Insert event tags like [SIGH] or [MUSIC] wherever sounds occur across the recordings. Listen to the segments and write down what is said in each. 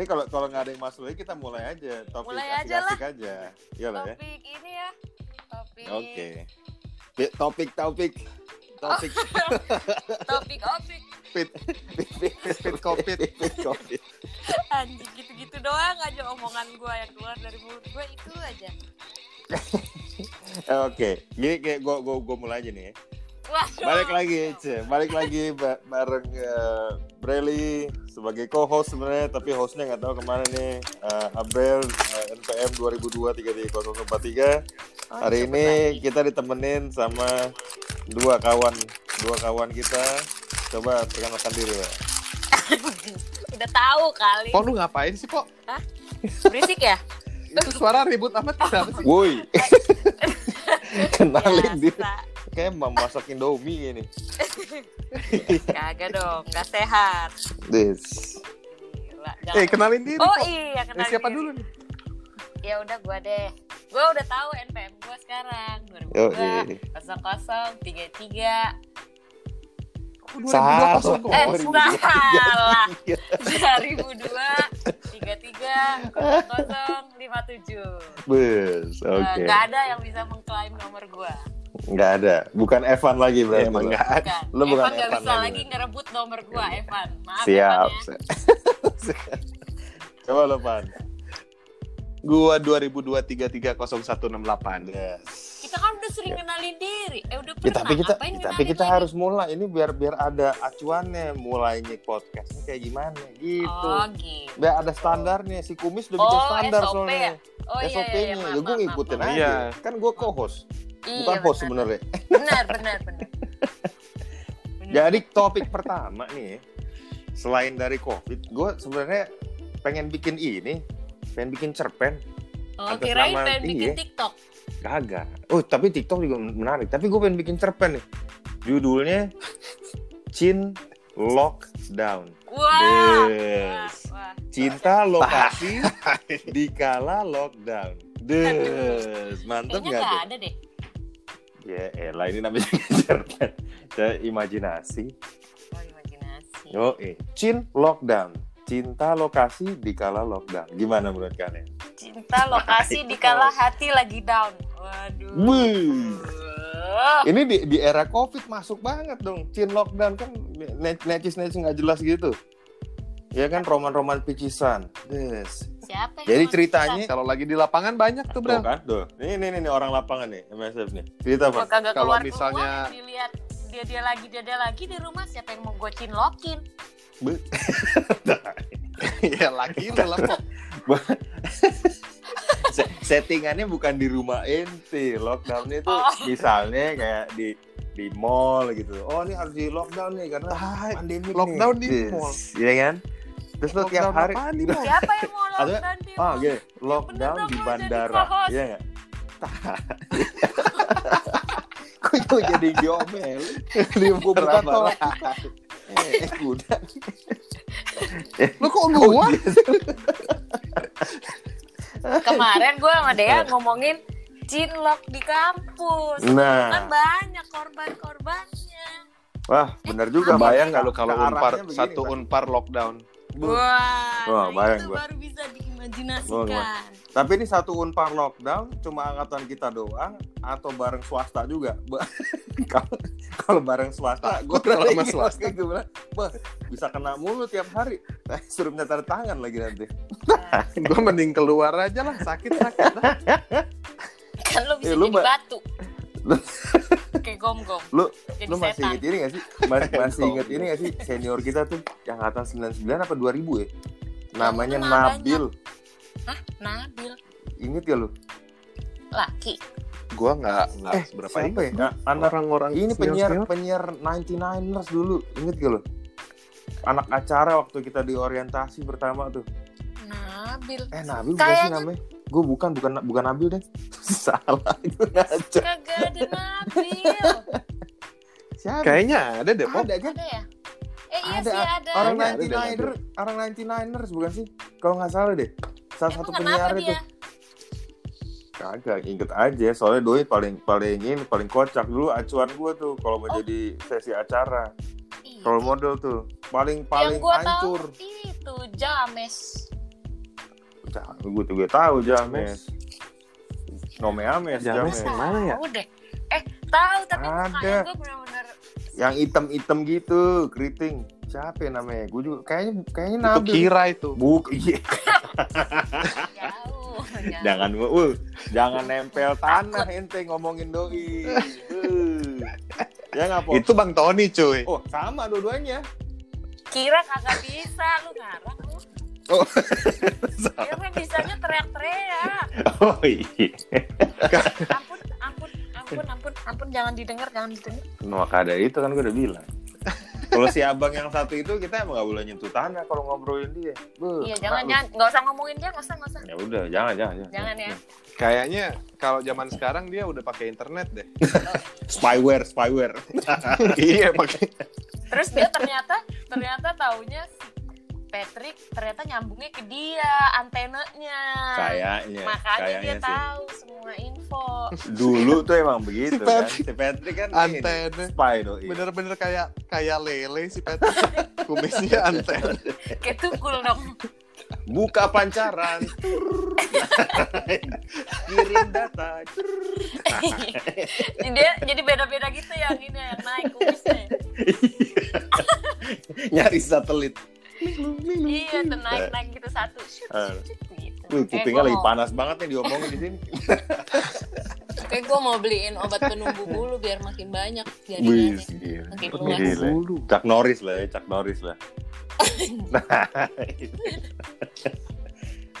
Ini kalau kalau nggak ada yang masuk lagi kita mulai aja topik Mulai asik aja lah. asik aja. Iya lah ya. Topik ini ya. Topik. Oke. Pi- Topik topik topik [LAUGHS] Topik topik. fit fit fit fit covid fit covid. [LAUGHS] Anjing gitu-gitu doang aja omongan gua yang keluar dari mulut gua itu aja. [LAUGHS] Oke, gini kayak gue gue gue mulai aja nih. ya. Wah. Balik lagi, Ce. balik lagi ba- bareng eh, Breli sebagai co-host sebenarnya, tapi hostnya nggak tahu ke mana nih. Eh, Abel eh, NPM 2002 Oh, Hari cepet ini lagi. kita ditemenin sama dua kawan, dua kawan kita. Coba perkenalkan diri ya. [LAUGHS] udah tahu kali. Pok lu ngapain sih, Pok? Berisik ya? Itu suara ribut amat kenapa sih? Woi, [LAUGHS] kenalin Biasa. dia. Kayak mau masak Indomie ini. [LAUGHS] Kagak dong, nggak sehat. This. Gila, Eh, jangan. kenalin diri, Oh iya, Eh, kenalin siapa diri. dulu nih? Ya udah gua deh. Gua udah tahu NPM gua sekarang. Yo, 2002 0033. Oh, Salah. 2002 kok. Eh, salah. 2002. 2002 33 0057. Bus, oke. Nah, nggak ada yang bisa mengklaim nomor gua. Nggak ada. Bukan Evan lagi berarti. Emang lo. nggak ada. Bukan. Lu bukan Evan nggak Evan bisa lagi, lagi ngerebut nomor gua, Evan. Maaf Siap. Evan ya. [LAUGHS] Coba lo, Pan. Gua 2002 330168. Yes. Kita kan udah sering kenalin diri. Eh udah Ya, pernah. tapi kita ngapain tapi kita lagi? harus mulai ini biar biar ada acuannya mulainya podcastnya kayak gimana gitu. Oh gitu. Biar ada standarnya si kumis udah bikin Oh, standar SOP soalnya. ya? Oh iya, iya, SOP-nya. iya, ya gue maaf, ngikutin maaf. aja. Iya. Kan gue co-host, Iya, bukan host benar. sebenarnya. Benar, benar, [LAUGHS] benar. Jadi topik pertama nih, selain dari COVID, gue sebenarnya pengen bikin ini, pengen bikin cerpen. oh, atas kirain nama- pengen bikin iya. TikTok. Kagak. Oh, tapi TikTok juga menarik. Tapi gue pengen bikin cerpen nih. Judulnya [LAUGHS] Chin Lockdown. Wah. Des. Wah, wah. Cinta lokasi dikala lockdown. Des. Mantep Kayaknya gak ada deh. Ya elah ini namanya [LAUGHS] cerpen. Saya imajinasi. Oh, imajinasi. Oh, eh. Chin Lockdown. Cinta lokasi dikala lockdown. Gimana menurut kalian? Cinta lokasi Itu. [LAUGHS] dikala hati lagi down. Waduh. Ini di, di era COVID masuk banget dong. Chin lockdown kan necis necis nggak jelas gitu. Ya kan roman-roman picisan. Des. Siapa Jadi ceritanya Kalau lagi di lapangan banyak tuh, Bro. kan tuh. Ini ini ini orang lapangan nih MSF nih. Cerita kagak Kalau misalnya- dilihat dia dia lagi dia dia lagi di rumah siapa yang mau gue cinlokin [LAUGHS] ya lagi lu lah. [LAUGHS] Se- Settingannya bukan di rumah ente. Lockdownnya itu Oh. misalnya kayak di di mall gitu. Oh ini harus di lockdown nih karena Ah, pandemi lockdown nih. di mall. Iya kan? Terus lo tiap hari apaan nih, siapa yang mau lockdown di Ah, mall? gini, lockdown di bandara. Iya nggak? [LAUGHS] Kok itu jadi diomel? Di Bukan berapa. Eh, kuda. Lu kok gua? [LAUGHS] kemarin gue sama Eh. Dea ngomongin cinlok di kampus kan Nah, banyak korban-korbannya wah benar juga. Amin. Bayang Kalau kalau unpar begini, satu unpar lockdown. Wah, Wah, nah bayang itu gua. baru bisa Wah, diimajinasikan Tapi ini satu unpar lockdown cuma angkatan kita doang atau bareng swasta juga? [LAUGHS] Kalau kalau bareng swasta, gue kalau sama swasta. gue bilang, "Bah, bisa kena mulu tiap hari. Nah, [LAUGHS] suruh minta tanda tangan lagi nanti. [LAUGHS] Gua mending keluar aja lah, sakit-sakit lah. kan lo bisa Eh, lu jadi ba- batu Lu- kayak gom-gom Lu jadi lu masih setan inget ini gak sih? Mas- [LAUGHS] masih inget ini gak sih senior kita tuh yang angkatan 99 apa 2000 ya? Namanya mana Nabil. Hah? Nabil Ingat ya lu? laki Gua nggak nggak Eh, seberapa siapa ya? Nah, anak Orang-orang ini penyiar penyiar 99ers dulu. Ingat gak lu? Anak acara waktu kita di orientasi pertama tuh. Nabil Eh Nabil bukan sih Kayaknya- namanya? Gue bukan, bukan bukan Nabil deh. [LAUGHS] Salah, gue ngaco. kagak ada Nabil Siapa? Kayaknya ada deh, ada kan? ada ya eh iya Ada, sih ada Orang Kayaknya ada deh, 99er, orang 99ers bukan sih? Kalau nggak salah deh. Salah satu emang penyiar kenapa itu. dia Kagak, inget aja. Soalnya doi paling paling ini paling kocak dulu acuan gue tuh kalau mau Oh. jadi sesi acara. Iya. Role model tuh. Paling paling yang gua hancur. tahu itu James gue juga tahu James. Nome Ames, James. James. Yang mana ya? Deh. Eh, tahu tapi Ada. gue benar-benar Yang hitam-hitam gitu, keriting. Siapa ya namanya? Gue juga kayaknya kayaknya Itu Nabil. kira itu. Buk, iya. jauh. [LAUGHS] jangan uh, jangan nempel tanah ente ngomongin doi. Uh. Ya nggak Po? Itu Bang Tony cuy. Oh, sama dua-duanya. Kira kagak bisa lu ngarang lu. Oh. [LAUGHS] Kira bisanya teriak-teriak. Oh iya. Ampun, ampun, ampun, ampun, ampun jangan didengar, jangan didengar. Maka dari itu kan gue udah bilang. Kalau si abang yang satu itu kita emang gak boleh nyentuh tanah kalau ngobrolin dia. Beuh, Iya, jangan, jangan, nggak usah ngomongin dia, nggak usah, nggak usah. Ya udah, jangan, jangan, jangan. Jangan ya. Kayaknya kalau zaman sekarang dia udah pakai internet deh. [LAUGHS] Spyware, spyware. [LAUGHS] iya pakai. Terus dia ternyata, ternyata taunya si Patrick ternyata nyambungnya ke dia antenanya. Kayaknya, Makanya dia kayaknya sih. tahu semua info. [LAUGHS] Dulu tuh emang begitu Si kan. Patrick. Si Patrick kan Antena. spy doi. Bener-bener kayak kayak lele sih Pet. [LAUGHS] Kumisnya anten. Kayak tukul dong. Buka pancaran. Kirim data. [LAUGHS] dia jadi beda-beda gitu yang ini yang naik kumisnya. Nyari satelit. Iya, tuh naik-naik gitu satu. Shoot, gitu. Wih, Kayak kupingnya lagi mau- panas banget nih diomongin di sini. Kayak gue mau beliin obat penumbuh bulu biar makin banyak gila. Makin luas. Gila. Chuck Norris lah ya, Chuck Norris lah. [LAUGHS]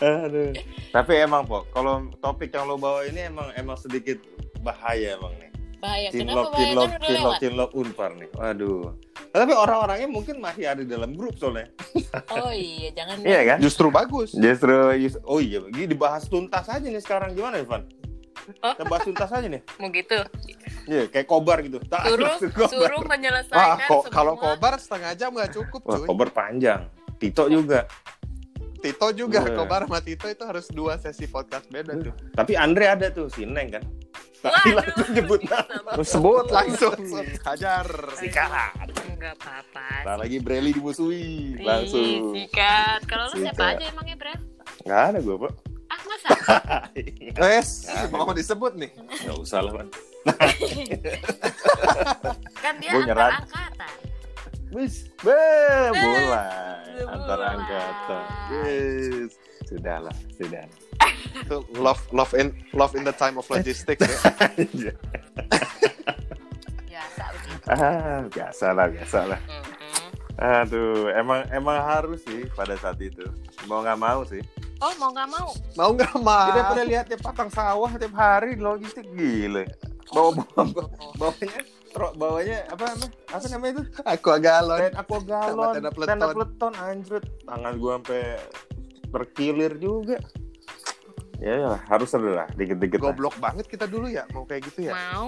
[LAUGHS] Aduh. Tapi emang po, kalau topik yang lo bawa ini emang emang sedikit bahaya emang nih. Bahaya. Kenapa Cinlok, bahaya cinlok, kan udah cinlok, cinlok unpar nih. Waduh. Tapi orang-orangnya mungkin masih ada di dalam grup soalnya. [LAUGHS] Oh iya, jangan. Iya kan? Justru bagus. Justru, just- oh iya, gini dibahas tuntas aja nih sekarang gimana Ivan? Oh. Kita bahas tuntas aja nih. Mau gitu. Iya, kayak kobar gitu. Tak, Suruh, kobar. suruh Wah, menyelesaikan kok semua. kalau kobar setengah jam nggak cukup Wah, cuy. kobar panjang. Tito juga. Tito juga Iya. kobar sama Tito itu harus dua sesi podcast beda tuh. Tapi Andre ada tuh, si Neng kan. Tapi langsung nyebut nama. Sebut langsung hajar. Sikat. Enggak apa-apa. Nah, lagi Breli dimusuhi. Ih, Langsung. Sikat. Kalau lu siapa aja emangnya, Bre? Nggak ada gue, Pak. Ah, masa? [LAUGHS] Wes, Ya. mau disebut nih. Nggak usah lah, Pak. [LAUGHS] Kan dia Gua antar nyerah. angkatan. Wis, be, mulai. Antar angkatan. Yes. Sudahlah, sudah. [LAUGHS] Itu love love in love in the time of logistics ya. [LAUGHS] Biasa begitu. ah, biasa lah, biasa lah. Aduh, emang emang harus sih pada saat itu. Mau nggak mau sih. Oh, mau nggak mau? Mau nggak Kita mau? pernah lihat tiap patang sawah tiap hari logistik gile. Bawa bawa bawa- bawanya tro, bawanya apa namanya? Apa namanya itu? Aku galon. Red aqua galon, tenda peleton. tenda peleton, anjrit. Tangan gua sampai terkilir juga. [LAUGHS] Ya, ya harus ada lah, dikit-dikit. lah. Goblok banget kita dulu ya, mau kayak gitu ya. Mau.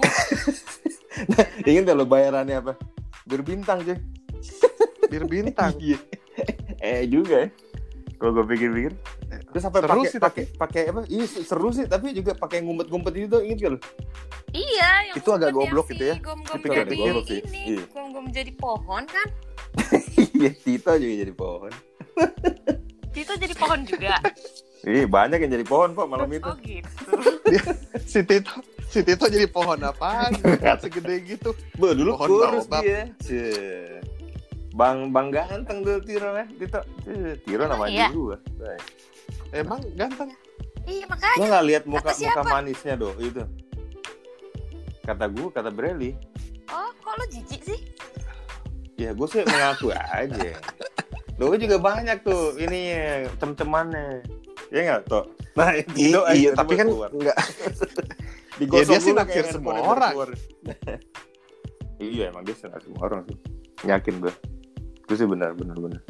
[LAUGHS] Ingin gak lo bayarannya apa? Berbintang cuy. [LAUGHS] Bir bintang. Iya. eh juga ya. Kalau gue pikir-pikir. Terus sampai Seru pakai sih, pakai pakai apa? Iya seru sih, tapi juga pakai ngumpet-ngumpet itu inget gak lo? Iya, yang Itu agak goblok gitu ya. Goblok sih. ini, Iya. gom-gom jadi pohon kan? Iya, Tito juga jadi pohon. Itu jadi pohon juga. Iya, banyak yang jadi pohon kok malam itu. Oh gitu. Si Tito, si Tito jadi pohon apaan? [LAUGHS] Segede gitu. Bu, dulu Pohon kurus baobab. dia. Cie. Bang Bang ganteng tuh Tiro ya. Tito. Cie, Tiro nama Iya. gua. Baik. Emang ganteng. Iya Lo makanya. gak lihat muka muka manisnya do itu? Kata gua, kata Breli. Oh, kok lo jijik sih? Ya gue sih mengaku aja. Lo juga banyak tuh ini tem-temannya. Ya nggak toh? Nah, itu iya, aja tapi kan keluar. enggak. [LAUGHS] Digosok Ya, dia sih naksir semua orang. [LAUGHS] iya, emang dia naksir semua orang sih. Yakin gue. Itu sih benar, benar, benar.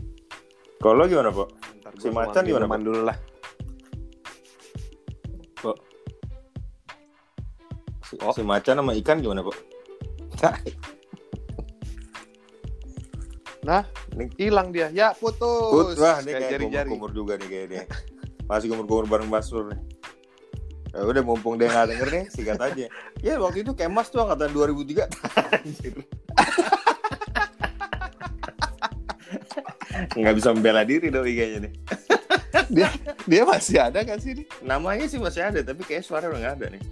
Kalau lo gimana, Pak? Si Macan gimana, Pak? dulu lah. Si, Oh. si macan sama ikan gimana, Pak? Nah, hilang dia. Ya, Put, putus. wah, ini Kayak kayak jari-jari. kumur-kumur juga nih kayak dia. Masih kumur-kumur bareng Basur nih. Ya udah mumpung dia nggak denger nih, sikat aja. [LAUGHS] Ya waktu itu kemas tuh angkatan 2003. [LAUGHS] Anjir. [LAUGHS] Nggak bisa membela diri doi kayaknya nih. [LAUGHS] dia dia masih ada kan sih ini? Namanya sih masih ada, tapi kayak suara udah nggak ada nih.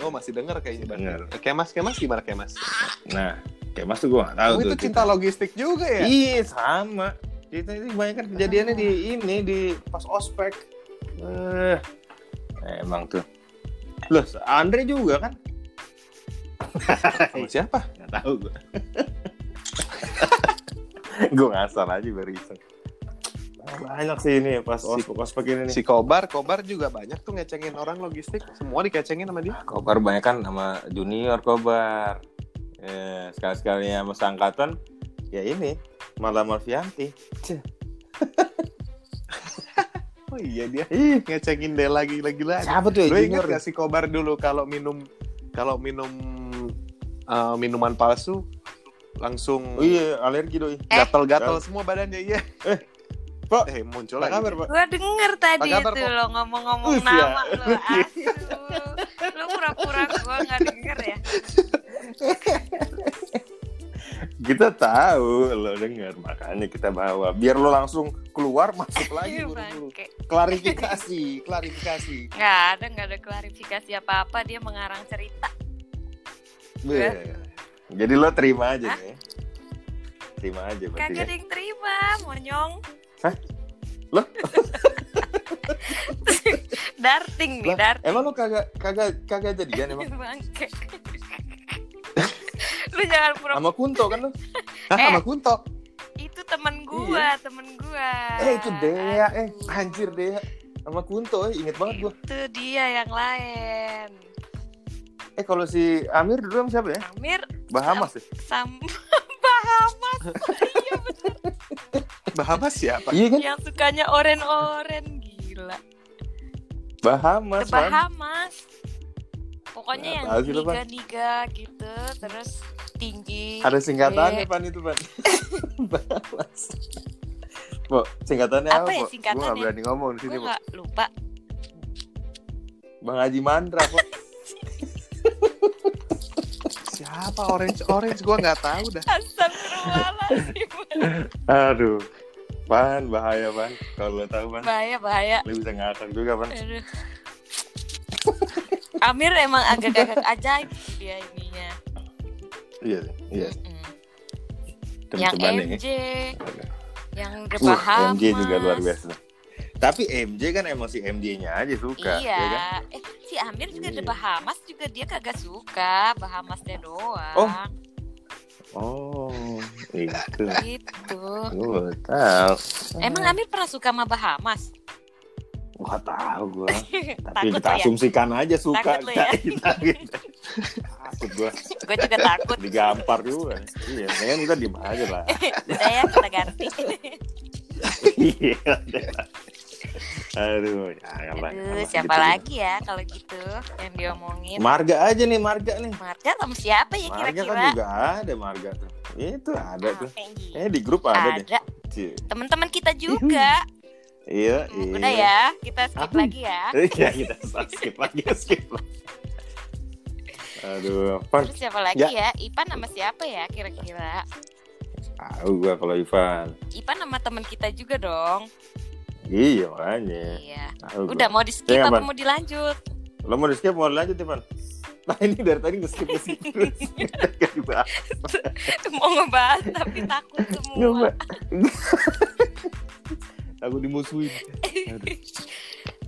Oh masih denger kayaknya. Bang. Denger. Kemas Kemas gimana Kemas? Nah, kayak mas tuh gue nggak tahu Oh, tuh. itu cinta logistik juga ya? Iya sama. Kita ini banyak kan kejadiannya di ini di pas ospek. Eh, emang tuh. Loh, Andre juga kan? Sama siapa? Nggak tahu gue. [LAUGHS] [LAUGHS] gue ngasal aja baru iseng. Banyak sih ini pas ospek ospek ini nih. Si Kobar, Kobar juga banyak tuh ngecengin orang logistik. Semua dikecengin sama dia. Kobar banyak kan sama junior Kobar. Eh, sekali-sekalinya sama seangkatan ya ini malah Malvianti. [LAUGHS] Oh iya dia Ih, ngecengin dia lagi lagi lagi. siapa tuh ya Lu ingat junior? gak si Kobar dulu kalau minum kalau minum uh, minuman palsu langsung Oh iya, alergi doi. gatal-gatal Eh. semua badannya iya. Eh, Pak, Eh muncul apa lagi. kabar, Pak? Gua denger tadi Apa kabar, itu lo ngomong-ngomong Us, ya. nama lo. [LAUGHS] Aduh. Lo pura-pura gua nggak denger ya. [LAUGHS] Kita tahu lo denger, makanya kita bawa. Biar lo langsung keluar masuk lagi buru-buru. Klarifikasi, [LAUGHS] klarifikasi. Nggak ada, nggak ada klarifikasi apa-apa. Dia mengarang cerita. Beh. Jadi lo terima aja Hah? nih. Terima aja berarti Kagak ya. ada yang terima, monyong. Hah? Loh? [LAUGHS] darting nih, Lah, darting. Emang lo kagak kagak kagak jadian emang [LAUGHS] Bangke. lu jangan pura sama Kunto kan lo? [LAUGHS] Hah, Eh. sama Kunto. itu temen gua, temen gua. Eh itu Dea, eh anjir Dea sama Kunto, eh inget banget gua. Itu dia yang lain. Eh kalau si Amir dulu sama siapa ya? Amir Bahamas ya? sam [LAUGHS] Bahamas iya bener Bahamas siapa? Iya kan? yang sukanya oren-oren gila Bahamas, The Pan. Bahamas pokoknya Nggak yang niga-niga gitu terus tinggi Ada singkatannya. Pan itu Pan. [LAUGHS] Bahamas. Bo, singkatannya Apa apa, ya singkatannya? gak berani ngomong di sini, gue lupa Bang Haji Mandra, Bo. [LAUGHS] Siapa Orange Orange gua nggak tahu dah. Astagfirullahaladzim Aduh. Pan, bahaya, Pan. Kalau lo tahu, Pan. bahaya bahaya Lo bisa ngakak juga, Pan. Aduh. Amir emang agak-agak ajaib dia ininya Iya, iya. Mm-mm. Tem- yang nih. MJ yang Wah, Bahamas MJ juga luar biasa. Tapi MJ kan emang si MJ-nya aja suka, iya ya kan? eh si Amir juga The Iya. Bahamas juga dia kagak suka Bahamasnya doang Oh. Oh, itu. gitu Gue tahu. emang Amir pernah suka sama Bahamas Gua tahu gua. [LAUGHS] Tapi takut kita ya asumsikan aja suka. Takut lo ya? [LAUGHS] Kita, kita. Takut gua. gue juga takut Digampar juga. Iya, kan kita diem aja lah. [LAUGHS] udah ya kita ganti Iya. Aduh, jangan lah. aduh siapa gitu. lagi ya kalau gitu yang diomongin Marga aja nih, Marga nih. Marga sama siapa ya Marga kan kira-kira juga ada Marga tuh. Itu ada tuh. Ah, gitu. Eh di grup ada, deh. ada Cie. teman-teman kita juga Iya, Hmm, iya. udah ya kita skip Ah. lagi ya [LAUGHS] Iya, kita skip lagi, [LAUGHS] skip lagi. Aduh, Pan. terus siapa lagi ya, Ipan sama siapa ya kira-kira Tahu gua kalau Ivan. Ipan sama teman kita juga dong Iya, makanya. iya udah mau di skip apa mau dilanjut Lo mau di skip mau lanjut Ivan? Nah ini dari tadi nge-skip nge-skip [LAUGHS] terus. [LAUGHS] Mau ngebahas tapi takut semua Aku dimusuhin.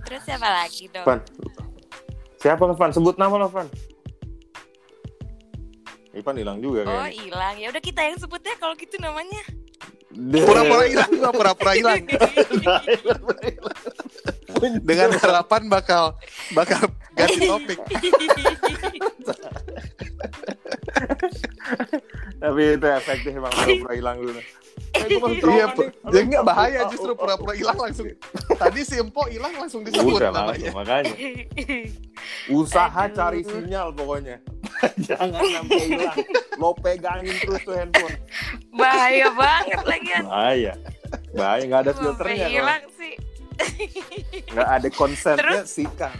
Terus siapa lagi dong Van. Siapa Van? Sebut nama lo, Van. Ivan hilang juga oh kayaknya. hilang ya udah kita yang sebut deh kalau gitu namanya. Pura-pura hilang gua [LAUGHS] pura-pura hilang. Dengan harapan bakal bakal ganti topik. [LAUGHS] Tapi itu efektif emang pura-pura hilang dulu. Eh, Iya, ya nggak bahaya Oh, justru oh, oh. pura-pura hilang langsung. Tadi si Empo hilang langsung disebut Udah namanya. langsung, makanya. [LAUGHS] Usaha Aduh. cari sinyal pokoknya. [LAUGHS] Jangan sampai hilang. Lo pegangin terus tuh handphone. bahaya banget lagi ya Bahaya. Bahaya nggak ada filternya. hilang sih Nggak ada konsennya Terus? sikat.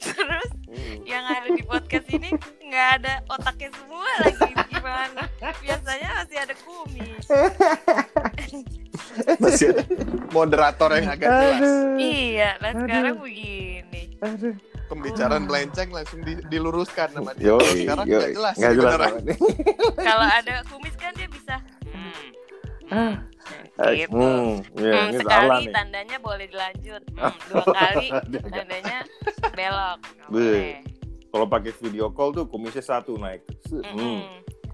terus Hmm. yang ada di podcast ini nggak ada otaknya semua lagi gimana biasanya masih ada kumis [LAUGHS] Masih ada moderator yang agak jelas. Iya, lah Aduh. sekarang begini. Aduh. Pembicaraan melenceng langsung di- diluruskan sama dia. Yo, Kalau sekarang nggak jelas. nggak jelas. [LAUGHS] Kalau ada kumis kan dia bisa. Hmm. Ah. Gitu. Hmm, ya, Hmm, ini salah sekali nih. tandanya boleh dilanjut. Hmm, dua kali [LAUGHS] tandanya belok. Boleh. Kalau pakai video call tuh kumisnya satu naik. Hmm. Mm-mm.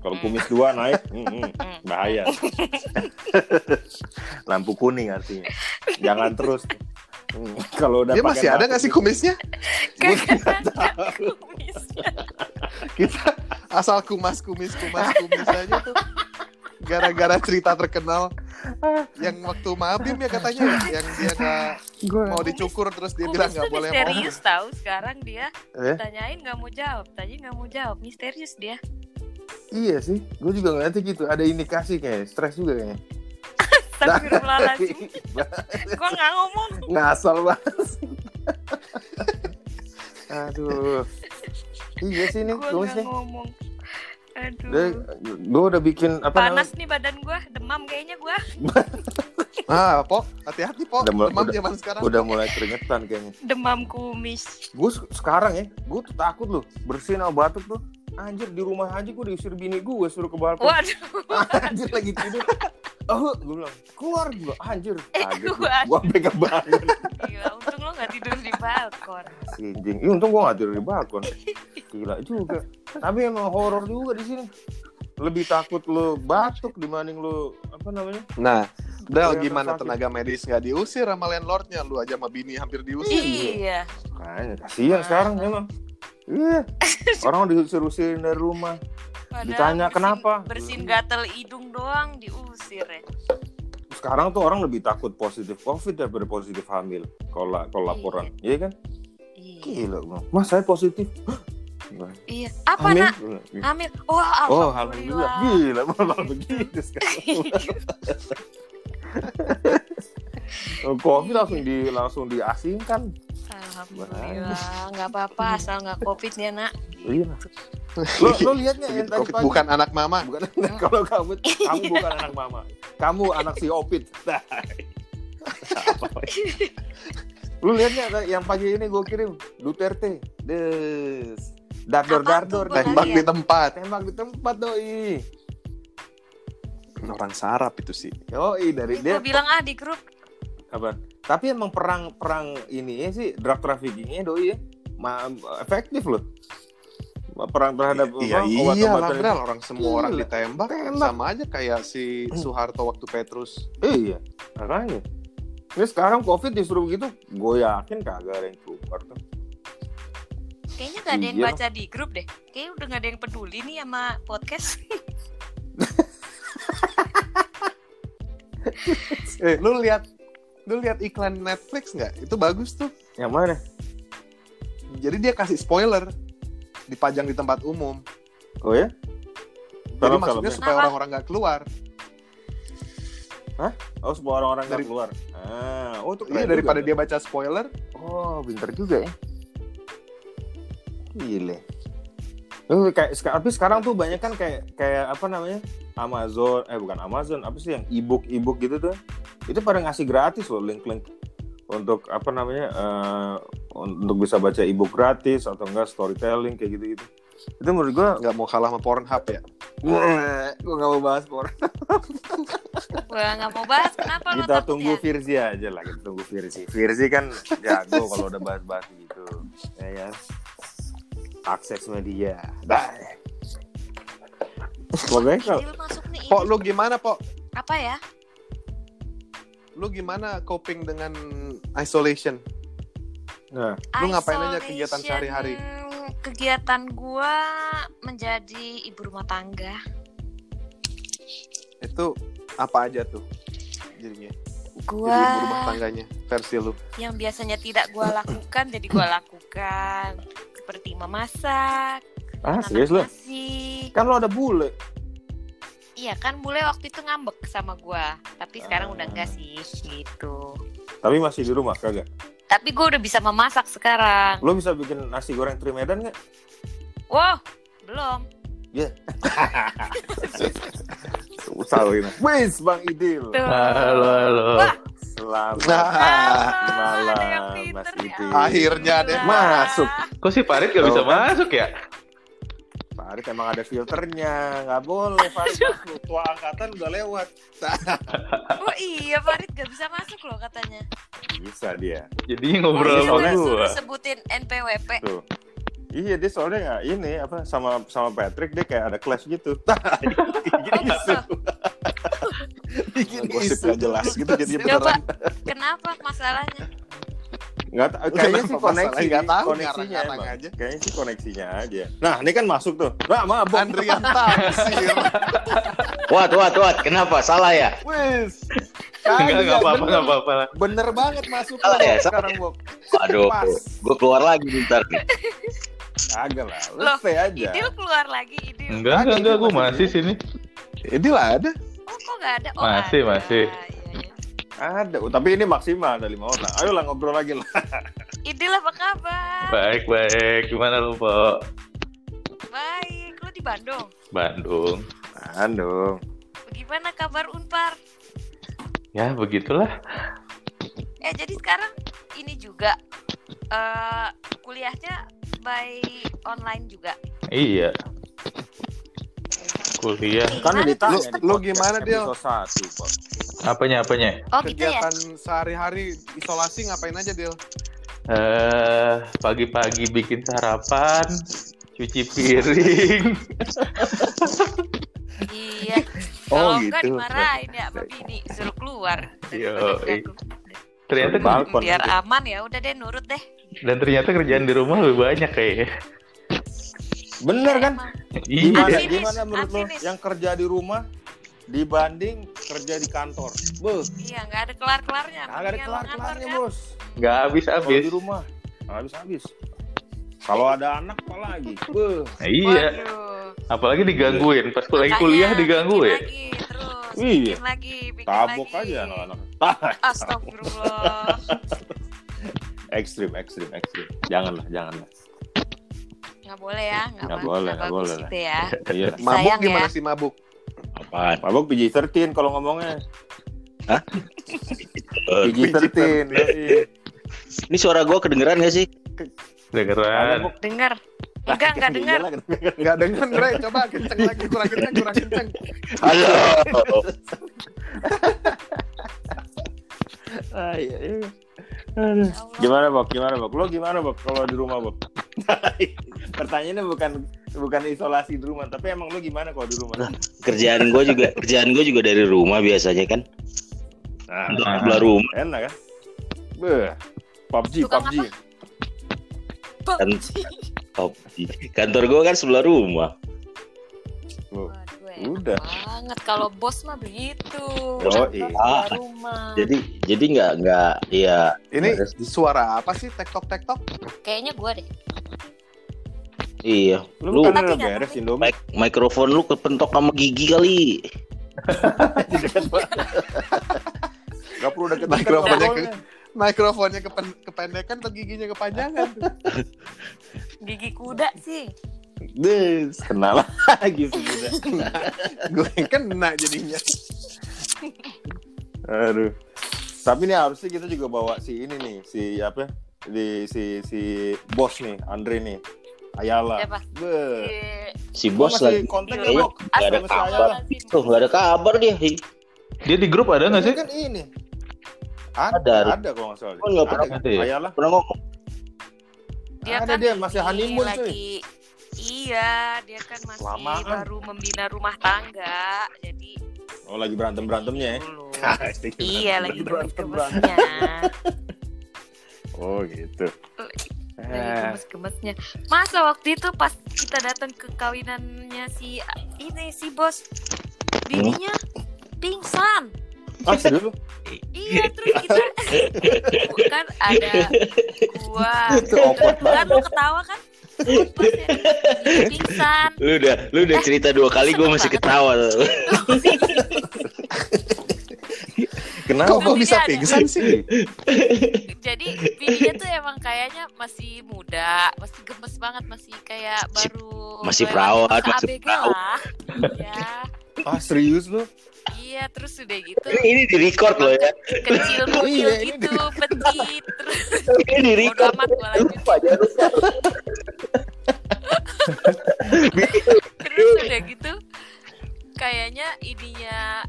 Kalau kumis dua naik, [LAUGHS] hmm. Hmm. bahaya. [LAUGHS] Lampu kuning artinya. Jangan terus. Hmm, Kalau udah Dia pakai masih ada nggak sih kumisnya. [LAUGHS] Kita asal kumas kumis kumas kumis aja tuh. Gara-gara cerita terkenal yang waktu Mabim ya katanya ya, yang dia nggak gua- mau dicukur terus dia bilang nggak boleh mau. misterius tahu sekarang dia Eh? tanyain nggak mau jawab tanya nggak mau jawab misterius dia Iya sih, gue juga ngeliatnya gitu. Ada indikasi kayak stres juga kayaknya. Astagfirullahaladzim [LAUGHS] Gua nggak ngomong Ngasal banget. Aduh. Iya sih nih, Gua nggak kumisnya. ngomong Aduh Gue udah bikin apa Panas nih badan gua Demam kayaknya gua [LAUGHS] Ah, Pok, hati-hati Pok. Udah mulai- Demam udah- zaman sekarang. namanya? Udah mulai keringetan kayaknya. Demam kumis Gue sekarang ya, gue tuh takut loh bersihin sama batuk tuh. Anjir di rumah aja gue diusir bini gue suruh ke balkon. Waduh [LAUGHS] Anjir lagi tidur. Oh, gue bilang keluar gue. Anjir. Eh, Kaget gue. sampai kebangun. Gila untung lo gak tidur di balkon Anjing. Ih, untung gue gak tidur di balkon. Gila juga. Tapi emang horor juga di sini. Lebih takut lo batuk dibanding lo apa namanya? Nah, Del, gimana sakit. tenaga medis nggak diusir sama landlordnya? Lu aja sama bini hampir diusir. Iya Kayaknya kasihan sekarang memang. Iya. [LAUGHS] Orang diusir-usirin dari rumah. Padahal Ditanya bersin- kenapa? Bersin gatel hidung doang diusir ya. Sekarang tuh orang lebih takut positif covid daripada positif hamil kalau kalau laporan. Iya kan? Iya, gila mas saya positif. Iya. Apa hamil? Nak? Hamil. Wah oh alhamdulillah, alhamdulillah. Gila malah begitu sekarang. [LAUGHS] Oh, covid langsung di langsung diasingkan Alhamdulillah. Nggak apa-apa asal nggak covid ya nak. Iya. Lo lo lihat nggak yang tadi Covid pagi. bukan anak mama. bukan kalau kamu kamu bukan anak mama. Kamu anak si opit. Apa? lu lihat nggak yang pagi ini gue kirim Duterte. Des. Dardor dardor Tembak di tempat. tembak di tempat doi. Orang sarap itu sih. yoi dari gue dia bilang ah di grup. Apa tapi emang perang perang ini sih drug traffickingnya doi ya Ma- efektif loh perang terhadap Iya iya lah obat-obatan itu. Bral. orang semua orang Gila. ditembak Tembak. sama aja kayak si Soeharto waktu Petrus. Iya, makanya. Ini sekarang COVID disuruh begitu, gue yakin kagak ada yang keluar tuh. kayaknya nggak ada yang Iya. baca di grup deh kayaknya udah nggak ada yang peduli nih sama podcast [LAUGHS] Eh, lu lihat lu lihat iklan Netflix nggak? Itu bagus tuh. Yang mana? Jadi dia kasih spoiler dipajang di tempat umum. Oh ya? Jadi Film-filmnya? maksudnya supaya Kenapa? orang-orang nggak keluar. Oh, semua orang-orang nggak Dari- keluar. Ah, oh itu Iya daripada juga, dia baca spoiler, Oh, pinter juga ya. Gile. Lu kayak tapi sekarang tuh banyak kan kayak kayak apa namanya? Amazon, eh bukan Amazon, apa sih yang e-book e-book gitu tuh. Itu pada ngasih gratis loh link-link untuk apa namanya? eh, untuk bisa baca e-book gratis atau enggak storytelling kayak gitu-gitu. Itu menurut gua nggak mau kalah sama Pornhub ya. gue gak mau bahas por. gue nggak mau bahas kenapa Kita tunggu ya? Virzi aja lah, kita tunggu Virzi. Virzi kan jago kalau udah bahas-bahas gitu, ya ya. Akses media, dah. Pokoknya kalau Gil masuk nih Pok, lu gimana, Pok? apa ya Lu gimana coping dengan isolation? nah, Lu ngapain aja kegiatan sehari-hari? Kegiatan gua menjadi ibu rumah tangga. Itu apa aja tuh? Jadinya. Gua Jadi ibu rumah tangganya versi lu. yang biasanya tidak gua lakukan jadi gua lakukan. Seperti memasak, ah serius nasi. Kan lo ada bule. Iya kan bule waktu itu ngambek sama gua, tapi sekarang Ah. udah enggak sih gitu. Tapi masih di rumah kagak. Tapi gua udah bisa memasak sekarang. Lo bisa bikin nasi goreng Trimedan nggak? Wow, belum. [LAUGHS] futsal ini. Wis Bang Idil. Tuh. Halo, halo. Wah, Selamat Nah, malam, Mas nih, Idil. Akhirnya Alhamdulillah. masuk. Kok si Farid gak bisa masuk ya? Farid emang ada filternya, nggak boleh Farid masuk. Tua angkatan udah lewat. [LAUGHS] Oh iya, Farid gak bisa masuk loh katanya. Bisa dia. Jadi ngobrol sama. Suruh sebutin NPWP. Tuh. Iya dia soalnya nggak ini apa sama sama Patrick dia kayak ada clash gitu. Bikin isu. bikin Gosip isu nggak jelas gitu jadi Coba, beneran. kenapa masalahnya? Nggak ta- kayaknya sih koneksi? Nggak tahu, koneksinya emang. aja. Kayaknya sih koneksinya aja. Nah ini kan masuk tuh. Nah mabok. Andrian Taksir [LAUGHS] Wat, wat, wat. Kenapa? Salah ya? Wis. Enggak, enggak apa-apa, bener. enggak apa-apa. Bener banget masuk Salah ya? sekarang Bok. Aduh, gue keluar lagi bentar nih. Agak lah. Lu stay aja. Idil keluar lagi, Idil. Enggak, enggak, enggak, gua masih sini. Ini lah ada Oh, kok gak ada? Oh, Masih, ada. masih. Ada. Oh, tapi ini maksimal ada lima orang. Ayolah ngobrol lagi lah. [LAUGHS] Idil apa kabar? Baik, baik. Gimana lu, Po? Baik, lu di Bandung. Bandung. Bandung. Gimana kabar Unpar? Ya, begitulah. Eh, jadi sekarang ini juga eh kuliahnya by online juga. Iya. Kuliah. Kan ditanya Lu- di lu podcast gimana, Dil? episode satu, Pak. Apanya, apanya? Oh, gitu ya? kegiatan sehari-hari isolasi ngapain aja Dil Eh, pagi-pagi bikin sarapan, cuci piring. Iya. [LAUGHS] Oh, Kalau enggak gitu. dimarahin ya sama bini, suruh keluar. Yo. Ternyata Balkon Biar aman ya, udah deh nurut deh. dan ternyata kerjaan di rumah lebih banyak kayaknya. Bener kan? Emang. Gimana, Iya. Gimana menurut lo yang kerja di rumah dibanding kerja di kantor? Beuh, Iya, nggak ada kelar-kelarnya. agak ada kelar-kelarnya, kan? Bos. Nggak habis-habis. di rumah, nggak habis-habis. Kalau ada anak apa lagi? Beuh. Nah, iya. Waduh. Apalagi digangguin. Pas lagi kuliah bikin digangguin. Lagi, terus Iya. bikin lagi, bikin Tabok lagi. aja anak-anak. [LAUGHS] Astagfirullah. ekstrim, ekstrim, ekstrim. Janganlah, janganlah. Nggak boleh ya, nggak, Nggak boleh, nggak boleh lah. gitu ya. [LAUGHS] Iya. mabuk Sayang gimana ya. sih mabuk Apaan? Mabok PG-13 kalau ngomongnya. Hah? PG-13. yoi. Ini suara gue kedengeran gak sih? Dengeran. Mabok. Dengar. Enggak, enggak dengar. Iyalah, nggak dengar Bre coba kenceng lagi kurang kenceng kurang kenceng Halo. [LAUGHS] Ah, iya, iya. Ya. Gimana Bok? Gimana Bok? Lo gimana Bok kalau di rumah Bok? [LAUGHS] Pertanyaannya bukan bukan isolasi di rumah, tapi emang lo gimana kalau di rumah? Kerjaan gue juga kerjaan gue juga dari rumah biasanya kan. Nah, Untuk Nah. sebelah rumah. enak kan? Beh, PUBG, Tukang PUBG. Kan, oh, kantor gue kan sebelah rumah. Loh, Udah. banget kalau bos mah begitu. Oh, iya. rumah. Jadi jadi nggak nggak ya ini suara apa sih tektok tektok Kayaknya gua deh. iya. Lu Lu udah nggak beres Indomie? mik- mikrofon lu kepentok sama gigi kali. [LAUGHS] Gak perlu deket-deket Mikrofonnya ngobrolnya. mikrofonnya kepen- kependekan atau giginya kepanjangan Gigi kuda sih. Des, kenal [LAUGHS] lagi sudah. [LAUGHS] gue yang kena jadinya [LAUGHS] Aduh. Tapi ini harusnya kita juga bawa si ini nih, si apa? Di si si bos nih, Andre nih. Ayala. Siapa? Iya. Si bos masih lagi. kontak Iya. ya, nggak ada kabar. Tuh nggak ada kabar dia. Dia di grup ada nggak sih? Kan ini. Ada, Ada. ada kalau nggak salah. Oh, nggak pernah ada. ada ya? Ayala. Pernah ngomong. Dia ada kan dia masih ini honeymoon cuy. Iya, dia kan masih Lamaan. baru membina rumah tangga. Jadi Oh, lagi berantem-berantemnya ya. dulu. [LAUGHS] Lagi iya, lagi berantem-berantem. gemes-gemesnya. Oh, gitu. Lagi Eh, gemes-gemesnya. Masa waktu itu pas kita datang ke kawinannya si ini si bos bininya pingsan. ah, serius? Iya, terus kita [LAUGHS] kan ada gua. Itu Kan lu ketawa kan? Pingsan. Lu udah lu udah cerita dua kali gue masih ketawa. Kenapa? kok bisa ada. pingsan sih Jadi bininya tuh emang kayaknya masih muda, masih gemes banget, masih kayak baru masih perawat, masih perawat. Ya, Ah, serius lu? Iya, terus udah gitu. Ini, ini di record loh ya. [LAUGHS] Kecil muncul Iya, ini gitu, petit. Terus Ini di Bodo record. amat gua. Lupa jangan lupa. terus udah gitu kayaknya ininya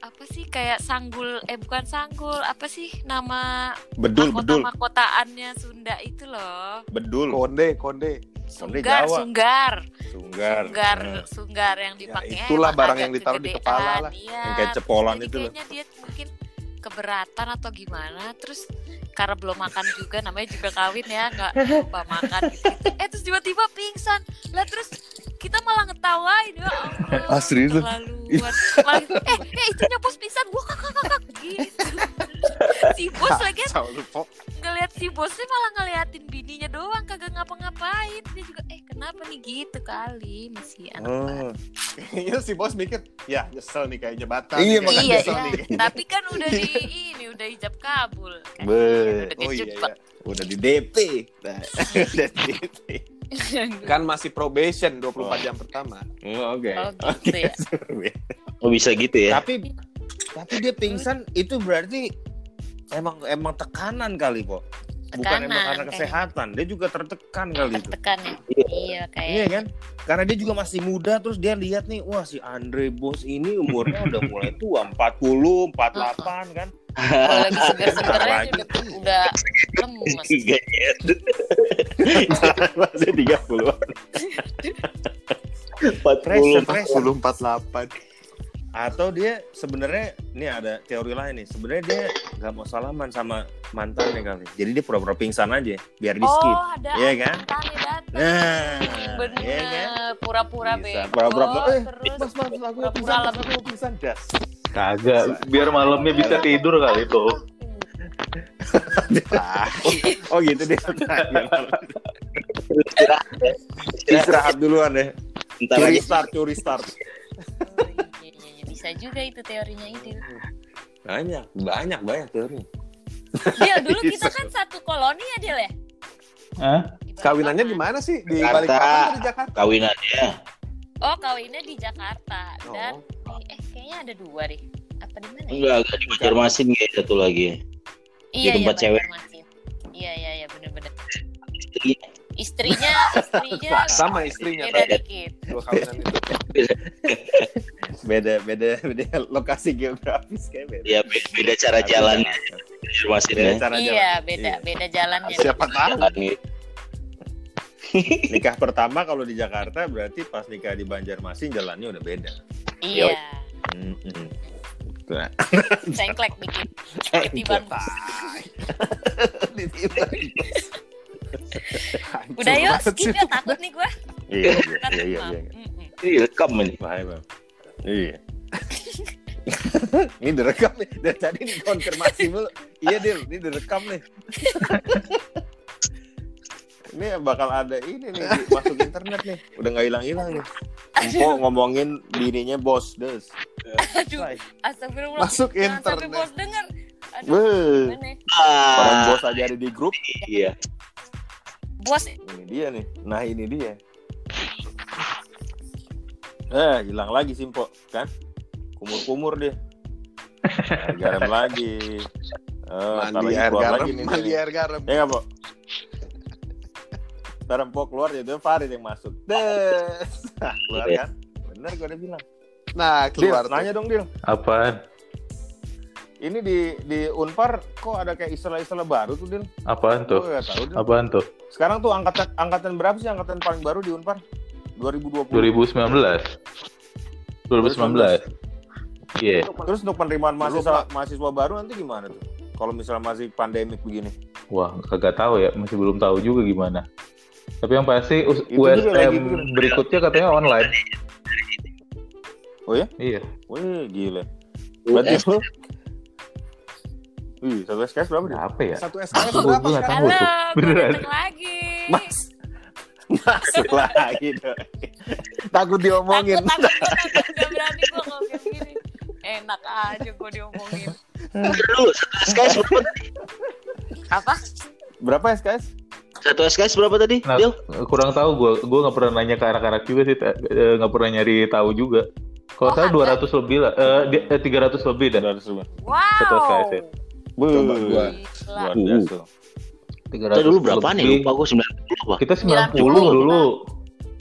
apa sih kayak sanggul eh bukan sanggul apa sih nama Bedul, mahkota bedul, mahkotaannya Sunda itu loh bedul. Konde, konde. Sunggar Jawa. sunggar Sunggar. sunggar Nah, sunggar yang dipakai Ya, itulah barang agak yang ditaruh di kepala lah. iya. Yang kayak cepolan Jadi itu loh. kayaknya dia mungkin keberatan atau gimana terus karena belum makan juga namanya juga kawin ya nggak [LAUGHS] lupa makan gitu, eh terus tiba-tiba pingsan lah terus kita malah ngetawain ya Allah Ah, serius lu? malah eh eh itunya bos pingsan gua kakak kakak gitu si bos lagi Kacau lu, Pok. ngeliat si bosnya malah ngeliatin bininya doang kagak ngapa-ngapain dia juga eh kenapa nih gitu kali masih anak Oh. baru. Kayaknya si bos mikir, ya nyesel nih kayaknya batal. Iya, nih, iya nyesel iya nih. tapi kan udah di ini udah ijab kabul kan Be. udah Oh iya, iya. Udah di DP. Nah, [LAUGHS] udah di DP. [LAUGHS] Kan masih probation 24 jam pertama. Oh, Oke. Oh, gitu ya. [LAUGHS] Oh bisa gitu ya. Tapi tapi dia pingsan itu berarti emang emang tekanan kali kok. Bukan Tekanan, emang karena kesehatan, dia juga tertekan kali itu. tertekan ya iya kayak Iya kan? Karena dia juga masih muda terus dia lihat nih, wah si Andre Bos ini umurnya udah mulai tua, 40, 48 kan. Kalau lagi seger-segernya Lagi. udah udah lemes Tiga ya. Masih 30. Empat puluh. 10 48. Atau dia sebenarnya ini ada teori lain nih. Sebenarnya dia nggak mau salaman sama mantannya kali. Jadi dia pura-pura pingsan aja biar di skip. oh ada Iya kan? datang Nah, bener iya kan? pura-pura Bisa. bego Pura-pura, eh, terus Mas, mas, aku mau Pura-pura pingsan, aku mau pingsan. Das. Kagak, biar malamnya bisa tidur kali tuh. [LAUGHS] oh gitu dia. Istirahat ya. Istirahat duluan deh. Bentar Curi lagi. start, curi start. Bisa juga itu teorinya itu Banyak, banyak, banyak teori. Dia dulu [LAUGHS] kita kan satu koloni ya Dil ya Hah? Kawinannya di mana sih? Di Jakarta. Balikpapan atau di Jakarta? Kawinannya. Oh kawinnya di Jakarta dan Oh. di- eh kayaknya ada dua deh. Apa di mana? Ya? Enggak, enggak di Banjarmasin kayak satu lagi. Iya tempat iya cewek. Iya iya iya benar-benar. Iya. Istrinya [LAUGHS] istrinya Sama istrinya beda tadi. dikit. Dua kawinan itu. Beda, beda, beda lokasi geografis kayak beda. Ya beda, beda cara jalannya Banjarmasin Beda ya. cara Iya jalan. beda beda jalannya. Siapa tahu? Jalan gitu. Nikah pertama kalau di Jakarta berarti pas nikah di Banjarmasin jalannya udah beda. Iya. Mm-mm. Nah, Cengklek dikit. Ketiban. [LAUGHS] Udah yuk skip ya takut nih gue. Iya, iya, iya, iya, iya. Ini rekam ini. Bahaya, Bang. Iya. [LAUGHS] ini direkam nih. Dari tadi dikonfirmasi mulu. Iya, Dil. Ini direkam nih. [LAUGHS] ini bakal ada ini nih masuk internet nih. Udah nggak hilang-hilang nih. Empo ngomongin bininya bos, des. Aduh, astagfirullah. Masuk Jangan sampai internet. bos denger. Aduh, ya? Orang Ah, bos aja ada di grup. iya. Bos Ini dia nih. Nah, ini dia. Eh, hilang lagi Simpo, kan? Kumur-kumur dia. Air garam [LAUGHS] lagi. Eh, ntar Mandi lagi air garam, lagi nih. mandi air garam. Ya nggak, Po? Ntar Empok keluar ya, itu Farid yang masuk. Des. Nah, keluar kan? Bener gue udah bilang. Nah, Dil, keluar tuh. nanya dong, Dil. Apaan? Ini di di Unpar kok ada kayak istilah-istilah baru tuh, Dil? Apaan tuh? Gue tahu, Dil. Apaan tuh? Sekarang tuh angkatan angkatan berapa sih angkatan paling baru di Unpar? 2020. 2019. 2019. Iya. Terus untuk penerimaan mahasiswa mahasiswa baru nanti gimana tuh? Kalau misalnya masih pandemik begini. Wah, kagak tahu ya, masih belum tahu juga gimana. Tapi yang pasti US- Itu USM lagi berikutnya katanya online. Oh ya? Iya. Wih, gila. Berarti lu Wih, satu SKS berapa dia? Apa ya? Satu SKS berapa sekarang? tahu. Halo, Beneran. lagi. Mas. Masuk lagi dong. Takut diomongin. Takut, takut, takut. Gak berani gue ngomong gini. Enak aja gue diomongin. Dulu satu SKS berapa? Apa? Berapa SKS? Satu SKS berapa tadi? Nah, Dil? kurang tahu gue gue nggak pernah nanya ke anak-anak juga sih eh, nggak pernah nyari tahu juga Kalau Oh, saya ada. 200 lebih lah, eh, di- eh, 300 lebih dah. 200 ribu. Satu Wow. SKS ya. Coba gua. Luar biasa. 300 Kita dulu berapa nih? lebih. Lupa gue 90 apa? Kita 90 90 dulu.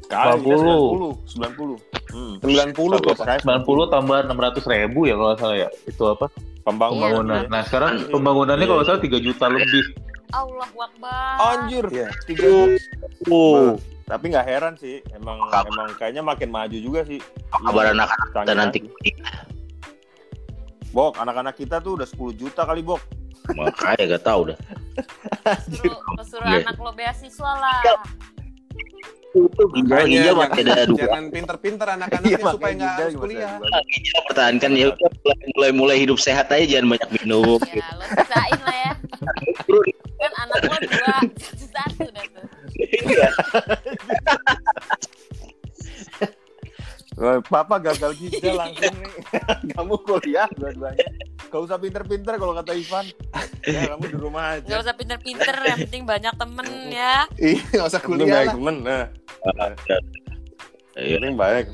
Kali 90. 90. 90. Hmm. 90 tuh Satu apa? SKS. 90 tambah 600 ribu ya kalau salah ya. Itu apa? Pembangunan. Nah sekarang Iya. pembangunannya Iya. kalau salah 3 juta lebih. Allah Akbar. Anjir. Iya. Tiga Oh, Tapi nggak heran sih, emang Kabar. emang kayaknya makin maju juga sih. kabar anak-anak kita Canggih nanti. Bok, anak-anak kita tuh udah 10 juta kali, Bok. makanya gak tahu dah. Suruh, suruh Iya. anak lo beasiswa lah. Ginjal ginjal masih ada dua. Jangan pinter-pinter anak-anaknya Iya, supaya nggak harus kuliah. Ginjal pertahankan ya udah mulai mulai hidup sehat aja jangan banyak minum. Ya, lo sisain lah ya. Kan anak lo dua, [LAUGHS] satu-satu dah tuh. Wah, [LAUGHS] Papa gagal [LAUGHS] ginjal langsung nih. [LAUGHS] kamu kuliah dua-duanya. Gak usah pinter-pinter kalau kata Ivan. Ya, kamu di rumah Gak aja. usah pinter-pinter, yang penting banyak temen ya. Iya, nggak usah Kuliah lah. temen. Nah, Iya. yang baik.